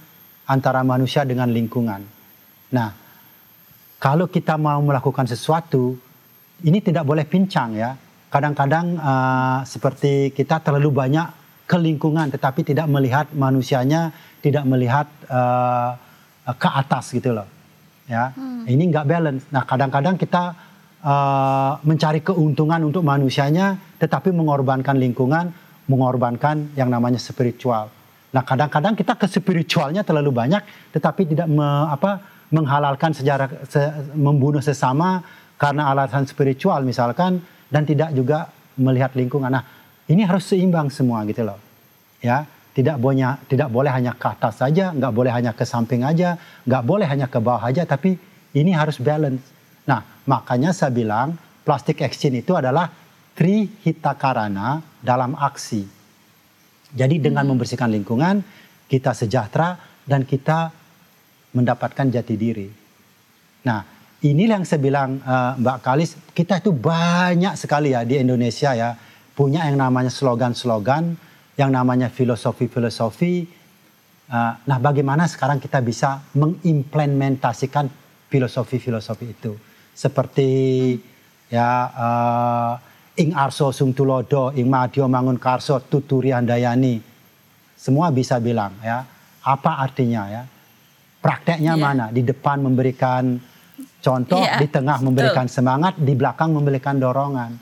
antara manusia dengan lingkungan. Nah, kalau kita mau melakukan sesuatu, ini tidak boleh pincang ya. Kadang-kadang uh, seperti kita terlalu banyak ke lingkungan, tetapi tidak melihat manusianya, tidak melihat uh, ke atas gitu loh. Ya, hmm. ini nggak balance. Nah, kadang-kadang kita uh, mencari keuntungan untuk manusianya, tetapi mengorbankan lingkungan, mengorbankan yang namanya spiritual. Nah, kadang-kadang kita ke spiritualnya terlalu banyak, tetapi tidak me, apa, menghalalkan sejarah se, membunuh sesama karena alasan spiritual misalkan, dan tidak juga melihat lingkungan. Nah, ini harus seimbang semua gitu loh. Ya, tidak boleh tidak boleh hanya ke atas saja, nggak boleh hanya ke samping aja, nggak boleh hanya ke bawah aja, tapi ini harus balance. Makanya saya bilang plastik exchange itu adalah trihitakarana dalam aksi. Jadi dengan hmm. membersihkan lingkungan, kita sejahtera dan kita mendapatkan jati diri. Nah, inilah yang saya bilang uh, Mbak Kalis, kita itu banyak sekali ya di Indonesia ya punya yang namanya slogan-slogan yang namanya filosofi-filosofi. Uh, nah, bagaimana sekarang kita bisa mengimplementasikan filosofi-filosofi itu? Seperti ya uh, ing arso sung tulodo, ing madio mangun karso tuturi andayani. Semua bisa bilang ya. Apa artinya ya? Prakteknya yeah. mana? Di depan memberikan contoh, yeah. di tengah memberikan Betul. semangat, di belakang memberikan dorongan.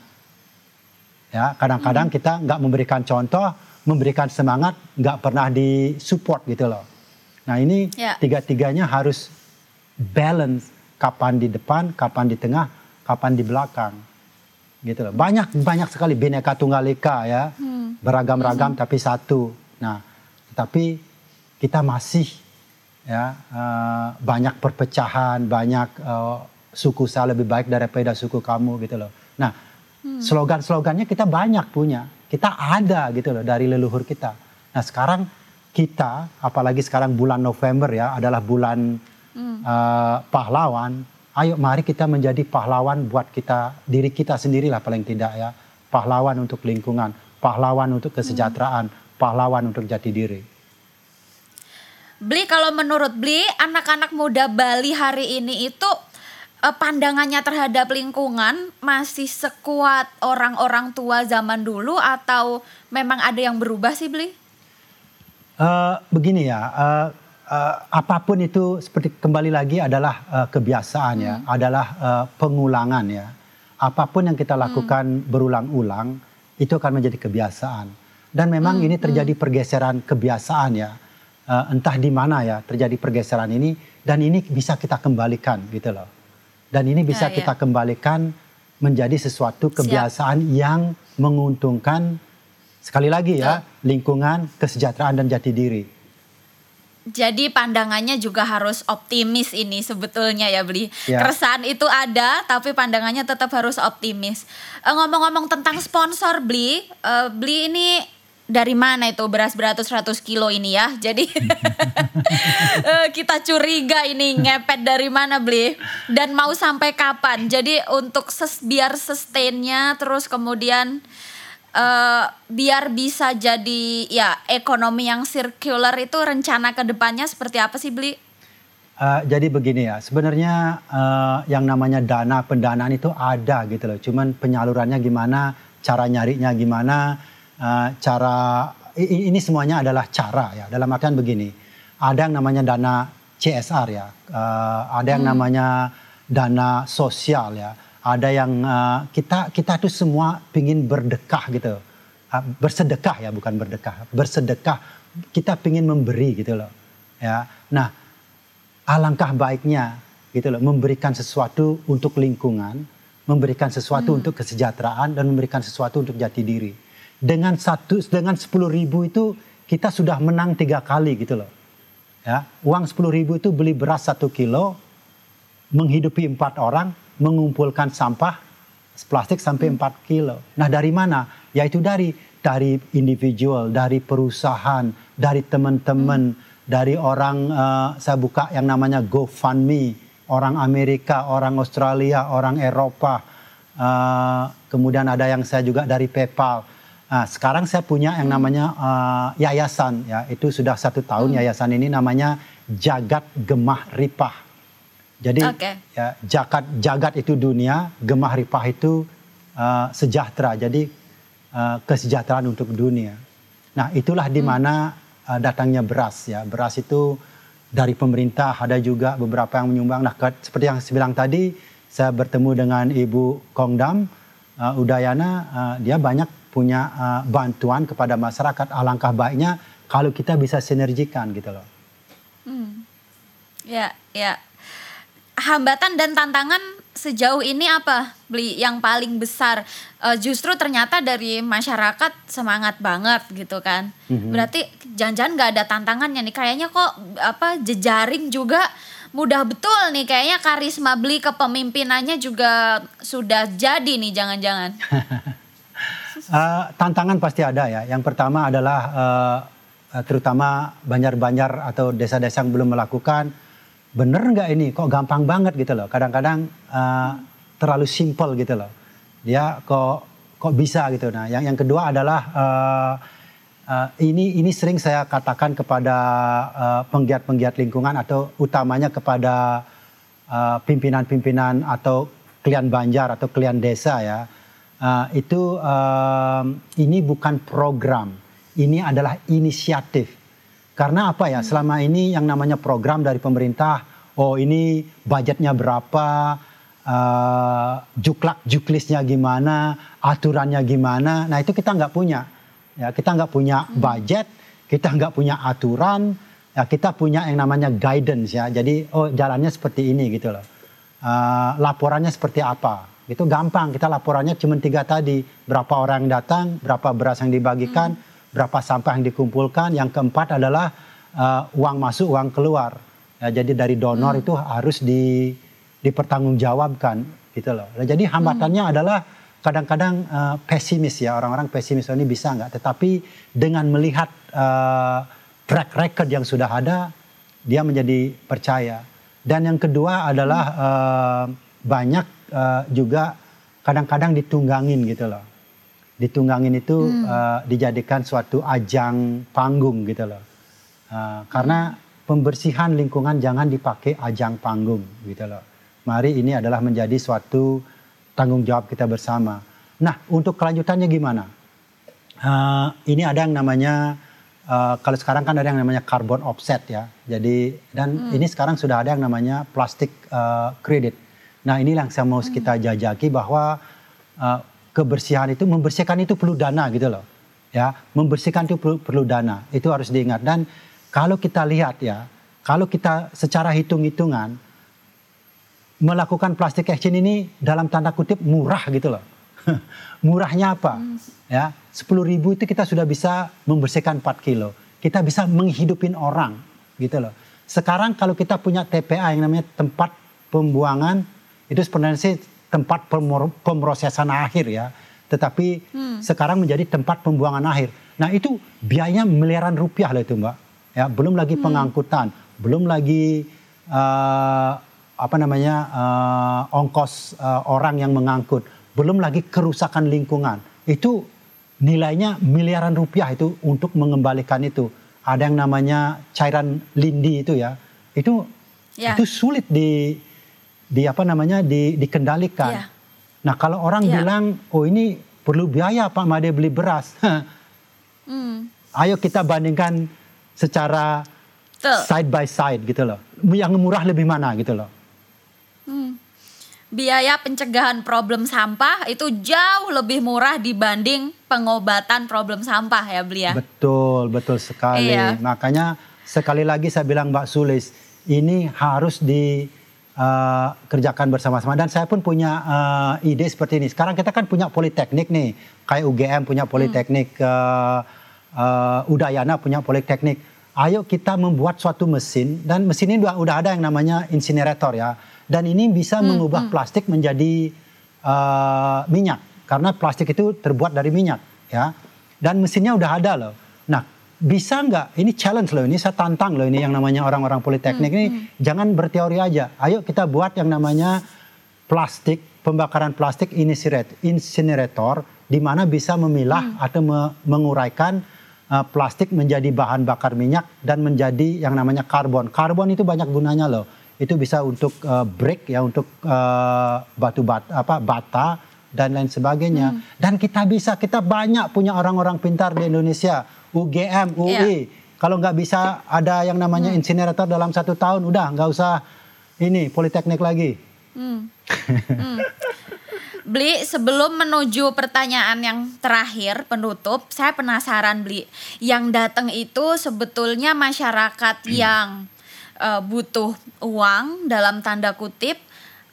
Ya, kadang-kadang hmm. kita nggak memberikan contoh, memberikan semangat nggak pernah disupport gitu loh. Nah ini ya. tiga-tiganya harus balance kapan di depan, kapan di tengah, kapan di belakang. gitu loh. Banyak banyak sekali bineka tunggal ika ya, hmm. beragam-ragam hmm. tapi satu. Nah, tapi kita masih ya uh, banyak perpecahan, banyak uh, suku saya lebih baik daripada suku kamu gitu loh. Nah, hmm. slogan-slogannya kita banyak punya, kita ada gitu loh dari leluhur kita. Nah, sekarang kita, apalagi sekarang bulan November ya, adalah bulan hmm. uh, pahlawan ayo mari kita menjadi pahlawan buat kita diri kita sendirilah paling tidak ya pahlawan untuk lingkungan pahlawan untuk kesejahteraan hmm. pahlawan untuk jati diri Beli kalau menurut Beli anak-anak muda Bali hari ini itu eh, pandangannya terhadap lingkungan masih sekuat orang-orang tua zaman dulu atau memang ada yang berubah sih Beli? Uh, begini ya, uh, uh, apa pun itu seperti kembali lagi adalah uh, kebiasaan ya, hmm. adalah uh, pengulangan ya. Apa pun yang kita lakukan hmm. berulang-ulang itu akan menjadi kebiasaan. Dan memang hmm. ini terjadi hmm. pergeseran kebiasaan ya. Uh, entah di mana ya terjadi pergeseran ini dan ini bisa kita kembalikan gitu loh. Dan ini bisa ya, kita ya. kembalikan menjadi sesuatu kebiasaan Siap. yang menguntungkan sekali lagi ya lingkungan, kesejahteraan dan jati diri. Jadi pandangannya juga harus optimis ini sebetulnya ya Beli. Ya. Keresahan itu ada tapi pandangannya tetap harus optimis. eh, ngomong-ngomong tentang sponsor Beli, uh, Beli ini dari mana itu beras beratus-ratus kilo ini ya. Jadi uh, [laughs] kita curiga ini ngepet dari mana Beli dan mau sampai kapan. Jadi untuk ses biar sustainnya terus kemudian uh, biar bisa jadi ya ekonomi yang circular itu rencana ke depannya seperti apa sih beli? Uh, jadi begini ya, sebenarnya uh, yang namanya dana pendanaan itu ada gitu loh. Cuman penyalurannya gimana, cara nyarinya gimana, uh, cara ini semuanya adalah cara ya. Dalam artian begini, ada yang namanya dana CSR ya, uh, ada yang hmm. namanya dana sosial ya ada yang uh, kita kita tuh semua pingin berdekah gitu. Uh, bersedekah ya bukan berdekah. Bersedekah kita pingin memberi gitu loh ya. Nah alangkah baiknya gitu loh memberikan sesuatu untuk lingkungan memberikan sesuatu hmm. untuk kesejahteraan dan memberikan sesuatu untuk jati diri. Dengan satu dengan sepuluh ribu itu kita sudah menang tiga kali gitu loh ya. Uang sepuluh ribu itu beli beras satu kilo menghidupi empat orang mengumpulkan sampah plastik sampai 4 kilo. Nah dari mana? Yaitu dari dari individual, dari perusahaan, dari teman-teman, hmm. dari orang uh, saya buka yang namanya GoFundMe, orang Amerika, orang Australia, orang Eropa, uh, kemudian ada yang saya juga dari PayPal. Nah, sekarang saya punya yang namanya uh, yayasan, ya itu sudah satu tahun hmm. yayasan ini namanya Jagat Gemah Ripah. Jadi okay. ya jagat jagat itu dunia, gemah ripah itu uh, sejahtera. Jadi uh, kesejahteraan untuk dunia. Nah, itulah di hmm. mana hmm. uh, datangnya beras ya. Beras itu dari pemerintah ada juga beberapa yang menyumbang. Nah, seperti yang saya bilang tadi, saya bertemu dengan Ibu Kongdam uh, Udayana, uh, dia banyak punya uh, bantuan kepada masyarakat. Alangkah baiknya kalau kita bisa sinergikan gitu loh. Hmm. Ya, ya hambatan dan tantangan sejauh ini apa beli yang paling besar. Uh, justru ternyata dari masyarakat semangat banget gitu kan. Mm-hmm. berarti jangan-jangan nggak ada tantangannya nih. Kayaknya kok apa jejaring juga mudah betul nih. Kayaknya karisma beli kepemimpinannya juga sudah jadi nih jangan-jangan. Uh, [laughs] tantangan pasti ada ya. Yang pertama adalah uh, terutama banjar-banjar atau desa-desa yang belum melakukan bener nggak ini? Kok gampang banget gitu loh. Kadang-kadang uh, terlalu simple gitu loh. Dia kok kok bisa gitu. Nah yang yang kedua adalah uh, uh, ini ini sering saya katakan kepada uh, penggiat-penggiat lingkungan atau utamanya kepada pimpinan-pimpinan atau klien banjar atau klien desa ya. Uh, itu uh, ini bukan program. Ini adalah inisiatif karena apa ya? Selama ini yang namanya program dari pemerintah, oh ini budgetnya berapa, uh, juklak juklisnya gimana, aturannya gimana. Nah itu kita nggak punya. Ya kita nggak punya hmm. budget, kita nggak punya aturan, ya kita punya yang namanya guidance ya. Jadi oh jalannya seperti ini gitu loh. Uh, laporannya seperti apa. Itu gampang. Kita laporannya cuma tiga tadi. Berapa orang yang datang, berapa beras yang dibagikan, hmm. Berapa sampah yang dikumpulkan. Yang keempat adalah uh, uang masuk, uang keluar. Ya, jadi dari donor hmm. itu harus di, dipertanggungjawabkan gitu loh. Nah, jadi hambatannya hmm. adalah kadang-kadang uh, pesimis ya orang-orang pesimis ini bisa nggak. Tetapi dengan melihat uh, track record yang sudah ada, dia menjadi percaya. Dan yang kedua adalah uh, banyak uh, juga kadang-kadang ditunggangin gitu loh. Ditunggangin itu hmm. uh, dijadikan suatu ajang panggung gitu loh. Uh, karena pembersihan lingkungan jangan dipakai ajang panggung gitu loh. Mari ini adalah menjadi suatu tanggung jawab kita bersama. Nah, untuk kelanjutannya gimana? Uh, ini ada yang namanya uh, kalau sekarang kan ada yang namanya carbon offset ya. Jadi dan hmm. ini sekarang sudah ada yang namanya plastik uh, credit. Nah ini yang saya mau hmm. kita jajaki bahwa uh, kebersihan itu membersihkan itu perlu dana gitu loh. Ya, membersihkan itu perlu, perlu dana. Itu harus diingat dan kalau kita lihat ya, kalau kita secara hitung-hitungan melakukan plastik exchange ini dalam tanda kutip murah gitu loh. [laughs] Murahnya apa? Hmm. Ya, 10 ribu itu kita sudah bisa membersihkan 4 kilo. Kita bisa menghidupin orang gitu loh. Sekarang kalau kita punya TPA yang namanya tempat pembuangan itu sebenarnya sih tempat pemrosesan akhir ya. Tetapi hmm. sekarang menjadi tempat pembuangan akhir. Nah itu biayanya miliaran rupiah lah itu mbak. Ya belum lagi hmm. pengangkutan, belum lagi uh, apa namanya uh, ongkos uh, orang yang mengangkut, belum lagi kerusakan lingkungan. Itu nilainya miliaran rupiah itu untuk mengembalikan itu. Ada yang namanya cairan lindi itu ya. Itu ya. itu sulit di di apa namanya di, dikendalikan. Yeah. Nah kalau orang yeah. bilang oh ini perlu biaya Pak Made beli beras, [laughs] mm. ayo kita bandingkan secara Tuh. side by side gitu loh. Yang murah lebih mana gitu loh. Hmm. Biaya pencegahan problem sampah itu jauh lebih murah dibanding pengobatan problem sampah ya beli ya. Betul betul sekali. Iya. Makanya sekali lagi saya bilang Mbak Sulis ini harus di uh, kerjakan bersama-sama. Dan saya pun punya uh, ide seperti ini. Sekarang kita kan punya politeknik nih, kayak UGM punya politeknik, hmm. uh, uh, Udayana punya politeknik. Ayo kita membuat suatu mesin dan mesin ini udah, udah ada yang namanya insinerator ya. Dan ini bisa hmm, mengubah hmm. plastik menjadi uh, minyak karena plastik itu terbuat dari minyak ya. Dan mesinnya udah ada loh. Nah bisa nggak? Ini challenge loh ini saya tantang loh ini yang namanya orang-orang politeknik hmm, ini. Hmm. jangan berteori aja. Ayo kita buat yang namanya plastik pembakaran plastik incinerator di mana bisa memilah hmm. atau me menguraikan uh, plastik menjadi bahan bakar minyak dan menjadi yang namanya karbon. Karbon itu banyak gunanya loh. Itu bisa untuk uh, brick ya untuk uh, batu bata apa bata dan lain sebagainya. Hmm. dan kita bisa kita banyak punya orang-orang pintar di Indonesia UGM, UI. Yeah. Kalau nggak bisa ada yang namanya hmm. insinerator dalam satu tahun, udah nggak usah ini politeknik lagi. Hmm. Hmm. Beli sebelum menuju pertanyaan yang terakhir penutup, saya penasaran Beli. Yang datang itu sebetulnya masyarakat hmm. yang uh, butuh uang dalam tanda kutip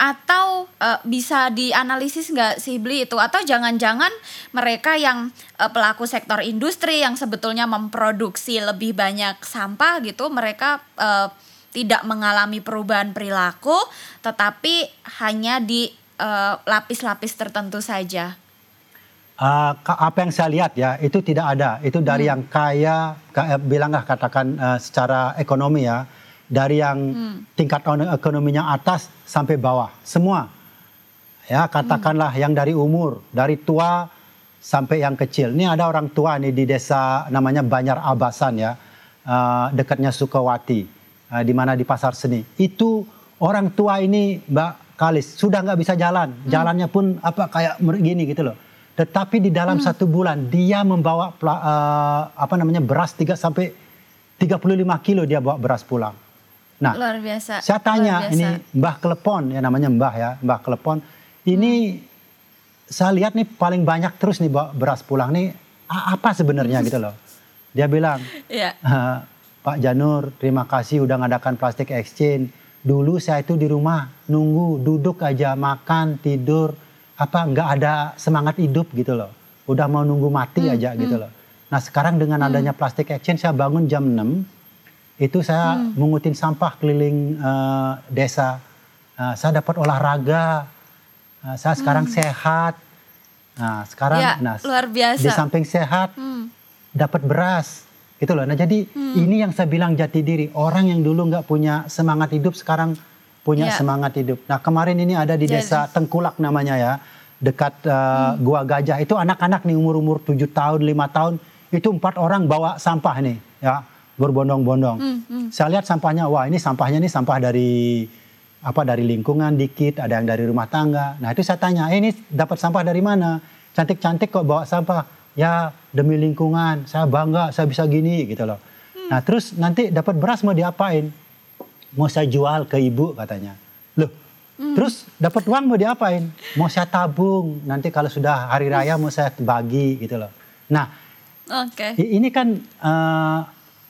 atau uh, bisa dianalisis nggak sih beli itu atau jangan-jangan mereka yang uh, pelaku sektor industri yang sebetulnya memproduksi lebih banyak sampah gitu mereka uh, tidak mengalami perubahan perilaku tetapi hanya di lapis-lapis uh, tertentu saja. Uh, apa yang saya lihat ya itu tidak ada itu dari hmm. yang kaya bilanglah katakan uh, secara ekonomi ya dari yang hmm. tingkat ekonominya atas sampai bawah semua ya katakanlah hmm. yang dari umur dari tua sampai yang kecil ini ada orang tua nih di desa namanya Banjar Abasan ya uh, dekatnya Sukawati uh, di mana di pasar seni itu orang tua ini Mbak Kalis sudah nggak bisa jalan hmm. jalannya pun apa kayak gini gitu loh tetapi di dalam hmm. satu bulan dia membawa uh, apa namanya beras 3 sampai 35 kilo dia bawa beras pulang Nah, luar biasa. Saya tanya biasa. ini Mbah Klepon ya namanya Mbah ya, Mbah Klepon. Ini hmm. saya lihat nih paling banyak terus nih bawa beras pulang nih apa sebenarnya gitu loh. Dia bilang, [laughs] yeah. Iya. Pak Janur, terima kasih udah ngadakan plastik exchange. Dulu saya itu di rumah nunggu, duduk aja, makan, tidur, apa nggak ada semangat hidup gitu loh. Udah mau nunggu mati Hmm, aja gitu loh. Nah sekarang dengan adanya plastic exchange saya bangun jam 6 itu saya Hmm. mengutin sampah keliling eh, desa. Nah, saya dapat olahraga. Nah, saya sekarang sehat. Nah sekarang Hmm. Ya, nah, luar biasa. di samping sehat Hmm. dapat beras gitu loh. Nah jadi ini yang saya bilang jati diri orang yang dulu nggak punya semangat hidup sekarang punya Ya. semangat hidup. Nah kemarin ini ada di desa Tengkulak namanya ya dekat uh, Gua Gajah itu anak-anak nih umur-umur 7 tahun 5 tahun itu empat orang bawa sampah nih ya berbondong-bondong. Saya lihat sampahnya wah ini sampahnya ini sampah dari apa dari lingkungan dikit, ada yang dari rumah tangga. Nah itu saya tanya, eh, ini dapat sampah dari mana? Cantik-cantik kok bawa sampah. Ya demi lingkungan, saya bangga, saya bisa gini gitu loh. Nah terus nanti dapat beras mau diapain? Mau saya jual ke ibu katanya. Loh, terus dapat uang mau diapain? Mau saya tabung, nanti kalau sudah hari raya mau saya bagi gitu loh. Nah Oke. I- Ini kan eh,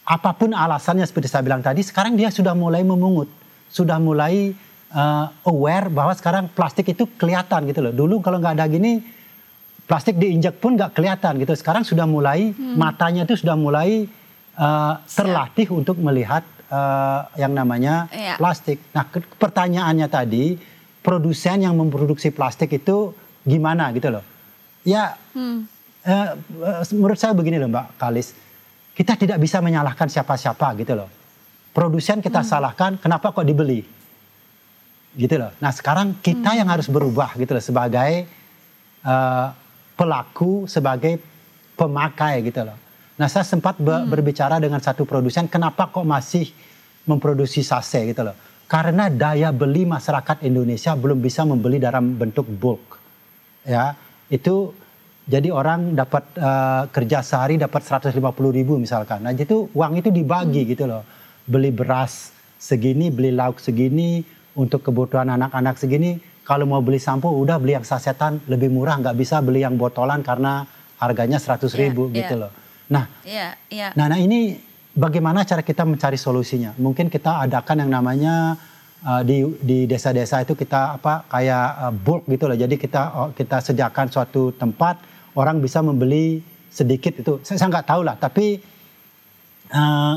apa pun alasannya seperti saya bilang tadi, sekarang dia sudah mulai memungut, sudah mulai eh, aware bahwa sekarang plastik itu kelihatan gitu loh. Dulu kalau nggak ada gini, plastik diinjak pun nggak kelihatan gitu. Sekarang sudah mulai matanya itu sudah mulai eh, terlatih untuk melihat eh, yang namanya Iya. plastik. Nah ke- pertanyaannya tadi, produsen yang memproduksi plastik itu gimana gitu loh? Ya Hmm. Menurut saya begini loh Mbak Kalis, kita tidak bisa menyalahkan siapa-siapa gitu loh. Produsen kita salahkan, kenapa kok dibeli? Gitu loh. Nah sekarang kita yang harus berubah gitu loh sebagai eh, pelaku, sebagai pemakai gitu loh. Nah saya sempat be- berbicara dengan satu produsen, kenapa kok masih memproduksi sase gitu loh. Karena daya beli masyarakat Indonesia belum bisa membeli dalam bentuk bulk ya itu jadi orang dapat eh, kerja sehari dapat 150 ribu misalkan nah itu uang itu dibagi gitu loh beli beras segini beli lauk segini untuk kebutuhan anak-anak segini kalau mau beli sampo udah beli yang sasetan lebih murah nggak bisa beli yang botolan karena harganya 100 ribu Iya, gitu iya. loh nah Iya, iya. Nah, nah ini bagaimana cara kita mencari solusinya? Mungkin kita adakan yang namanya uh, di di desa-desa itu kita apa kayak uh, bulk gitu loh. Jadi kita oh, kita sediakan suatu tempat orang bisa membeli sedikit itu. Saya saya nggak tahu lah, tapi uh,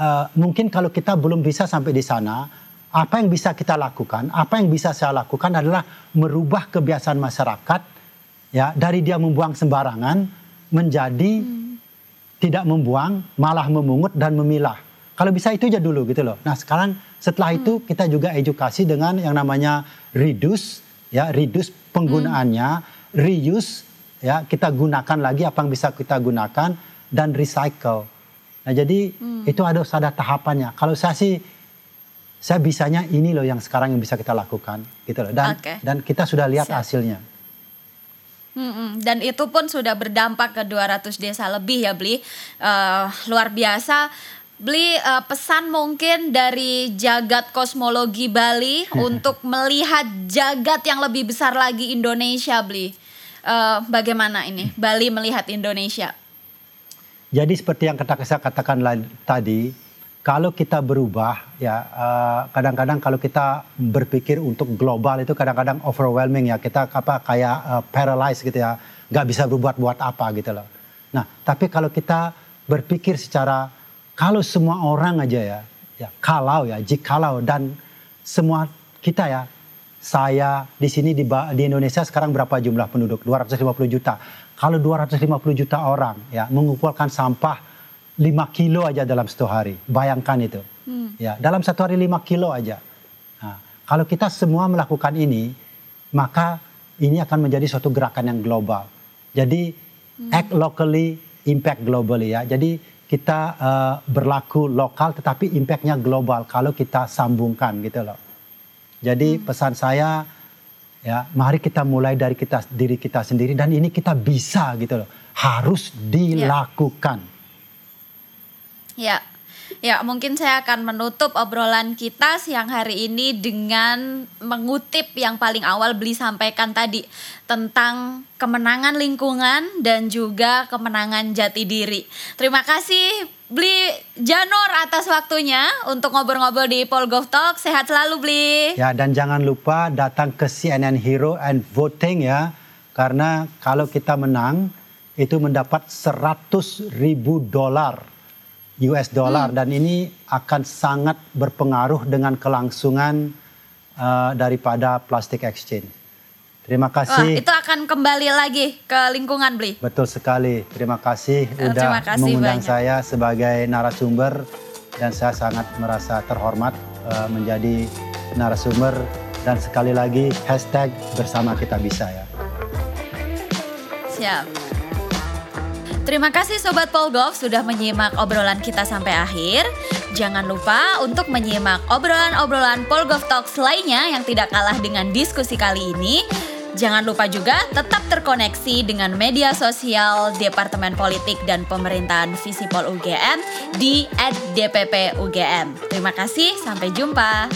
uh, mungkin kalau kita belum bisa sampai di sana, apa yang bisa kita lakukan? Apa yang bisa saya lakukan adalah merubah kebiasaan masyarakat ya dari dia membuang sembarangan menjadi tidak membuang, malah memungut dan memilah. Kalau bisa itu aja dulu gitu loh. Nah sekarang setelah itu kita juga edukasi dengan yang namanya reduce, ya reduce penggunaannya, reuse, ya kita gunakan lagi apa yang bisa kita gunakan dan recycle. Nah jadi itu ada ada tahapannya. Kalau saya sih saya bisanya ini loh yang sekarang yang bisa kita lakukan gitu loh. Dan Oke. dan kita sudah lihat Siap. hasilnya. Mm-mm. Dan itu pun sudah berdampak ke 200 desa lebih ya Bli. Eh, luar biasa. Beli eh, pesan mungkin dari jagat kosmologi Bali [laughs] untuk melihat jagat yang lebih besar lagi Indonesia Bli. Eh, bagaimana ini Bali melihat Indonesia? Jadi seperti yang kata saya katakan tadi, kalau kita berubah ya eh, kadang-kadang kalau kita berpikir untuk global itu kadang-kadang overwhelming ya kita apa kayak eh, paralyzed gitu ya, nggak bisa berbuat buat apa gitu loh. Nah tapi kalau kita berpikir secara kalau semua orang aja ya, ya kalau ya jikalau dan semua kita ya saya di sini di, di Indonesia sekarang berapa jumlah penduduk? 250 juta. Kalau 250 juta orang ya mengumpulkan sampah 5 kilo aja dalam satu hari. Bayangkan itu. Ya, dalam satu hari 5 kilo aja. Nah, kalau kita semua melakukan ini, maka ini akan menjadi suatu gerakan yang global. Jadi act locally, impact globally ya. Jadi kita eh, berlaku lokal tetapi impactnya global kalau kita sambungkan gitu loh. Jadi pesan saya ya mari kita mulai dari kita diri kita sendiri dan ini kita bisa gitu loh. Harus dilakukan. Ya, Ya, mungkin saya akan menutup obrolan kita siang hari ini dengan mengutip yang paling awal Beli sampaikan tadi tentang kemenangan lingkungan dan juga kemenangan jati diri. Terima kasih Beli Janur atas waktunya untuk ngobrol-ngobrol di Polgov Talk. Sehat selalu Beli. Ya, dan jangan lupa datang ke CNN Hero and voting ya. Karena kalau kita menang itu mendapat 100 ribu dolar US dollar hmm. dan ini akan sangat berpengaruh dengan kelangsungan uh, daripada plastic exchange. Terima kasih. Wah, itu akan kembali lagi ke lingkungan beli. Betul sekali. Terima kasih uh, udah kasih mengundang banyak. saya sebagai narasumber dan saya sangat merasa terhormat uh, menjadi narasumber dan sekali lagi hashtag bersama kita bisa ya. Siap. Terima kasih Sobat Polgov sudah menyimak obrolan kita sampai akhir. Jangan lupa untuk menyimak obrolan-obrolan Polgov Talks lainnya yang tidak kalah dengan diskusi kali ini. Jangan lupa juga tetap terkoneksi dengan media sosial Departemen Politik dan Pemerintahan Visipol UGM di @dppugm. Terima kasih, sampai jumpa.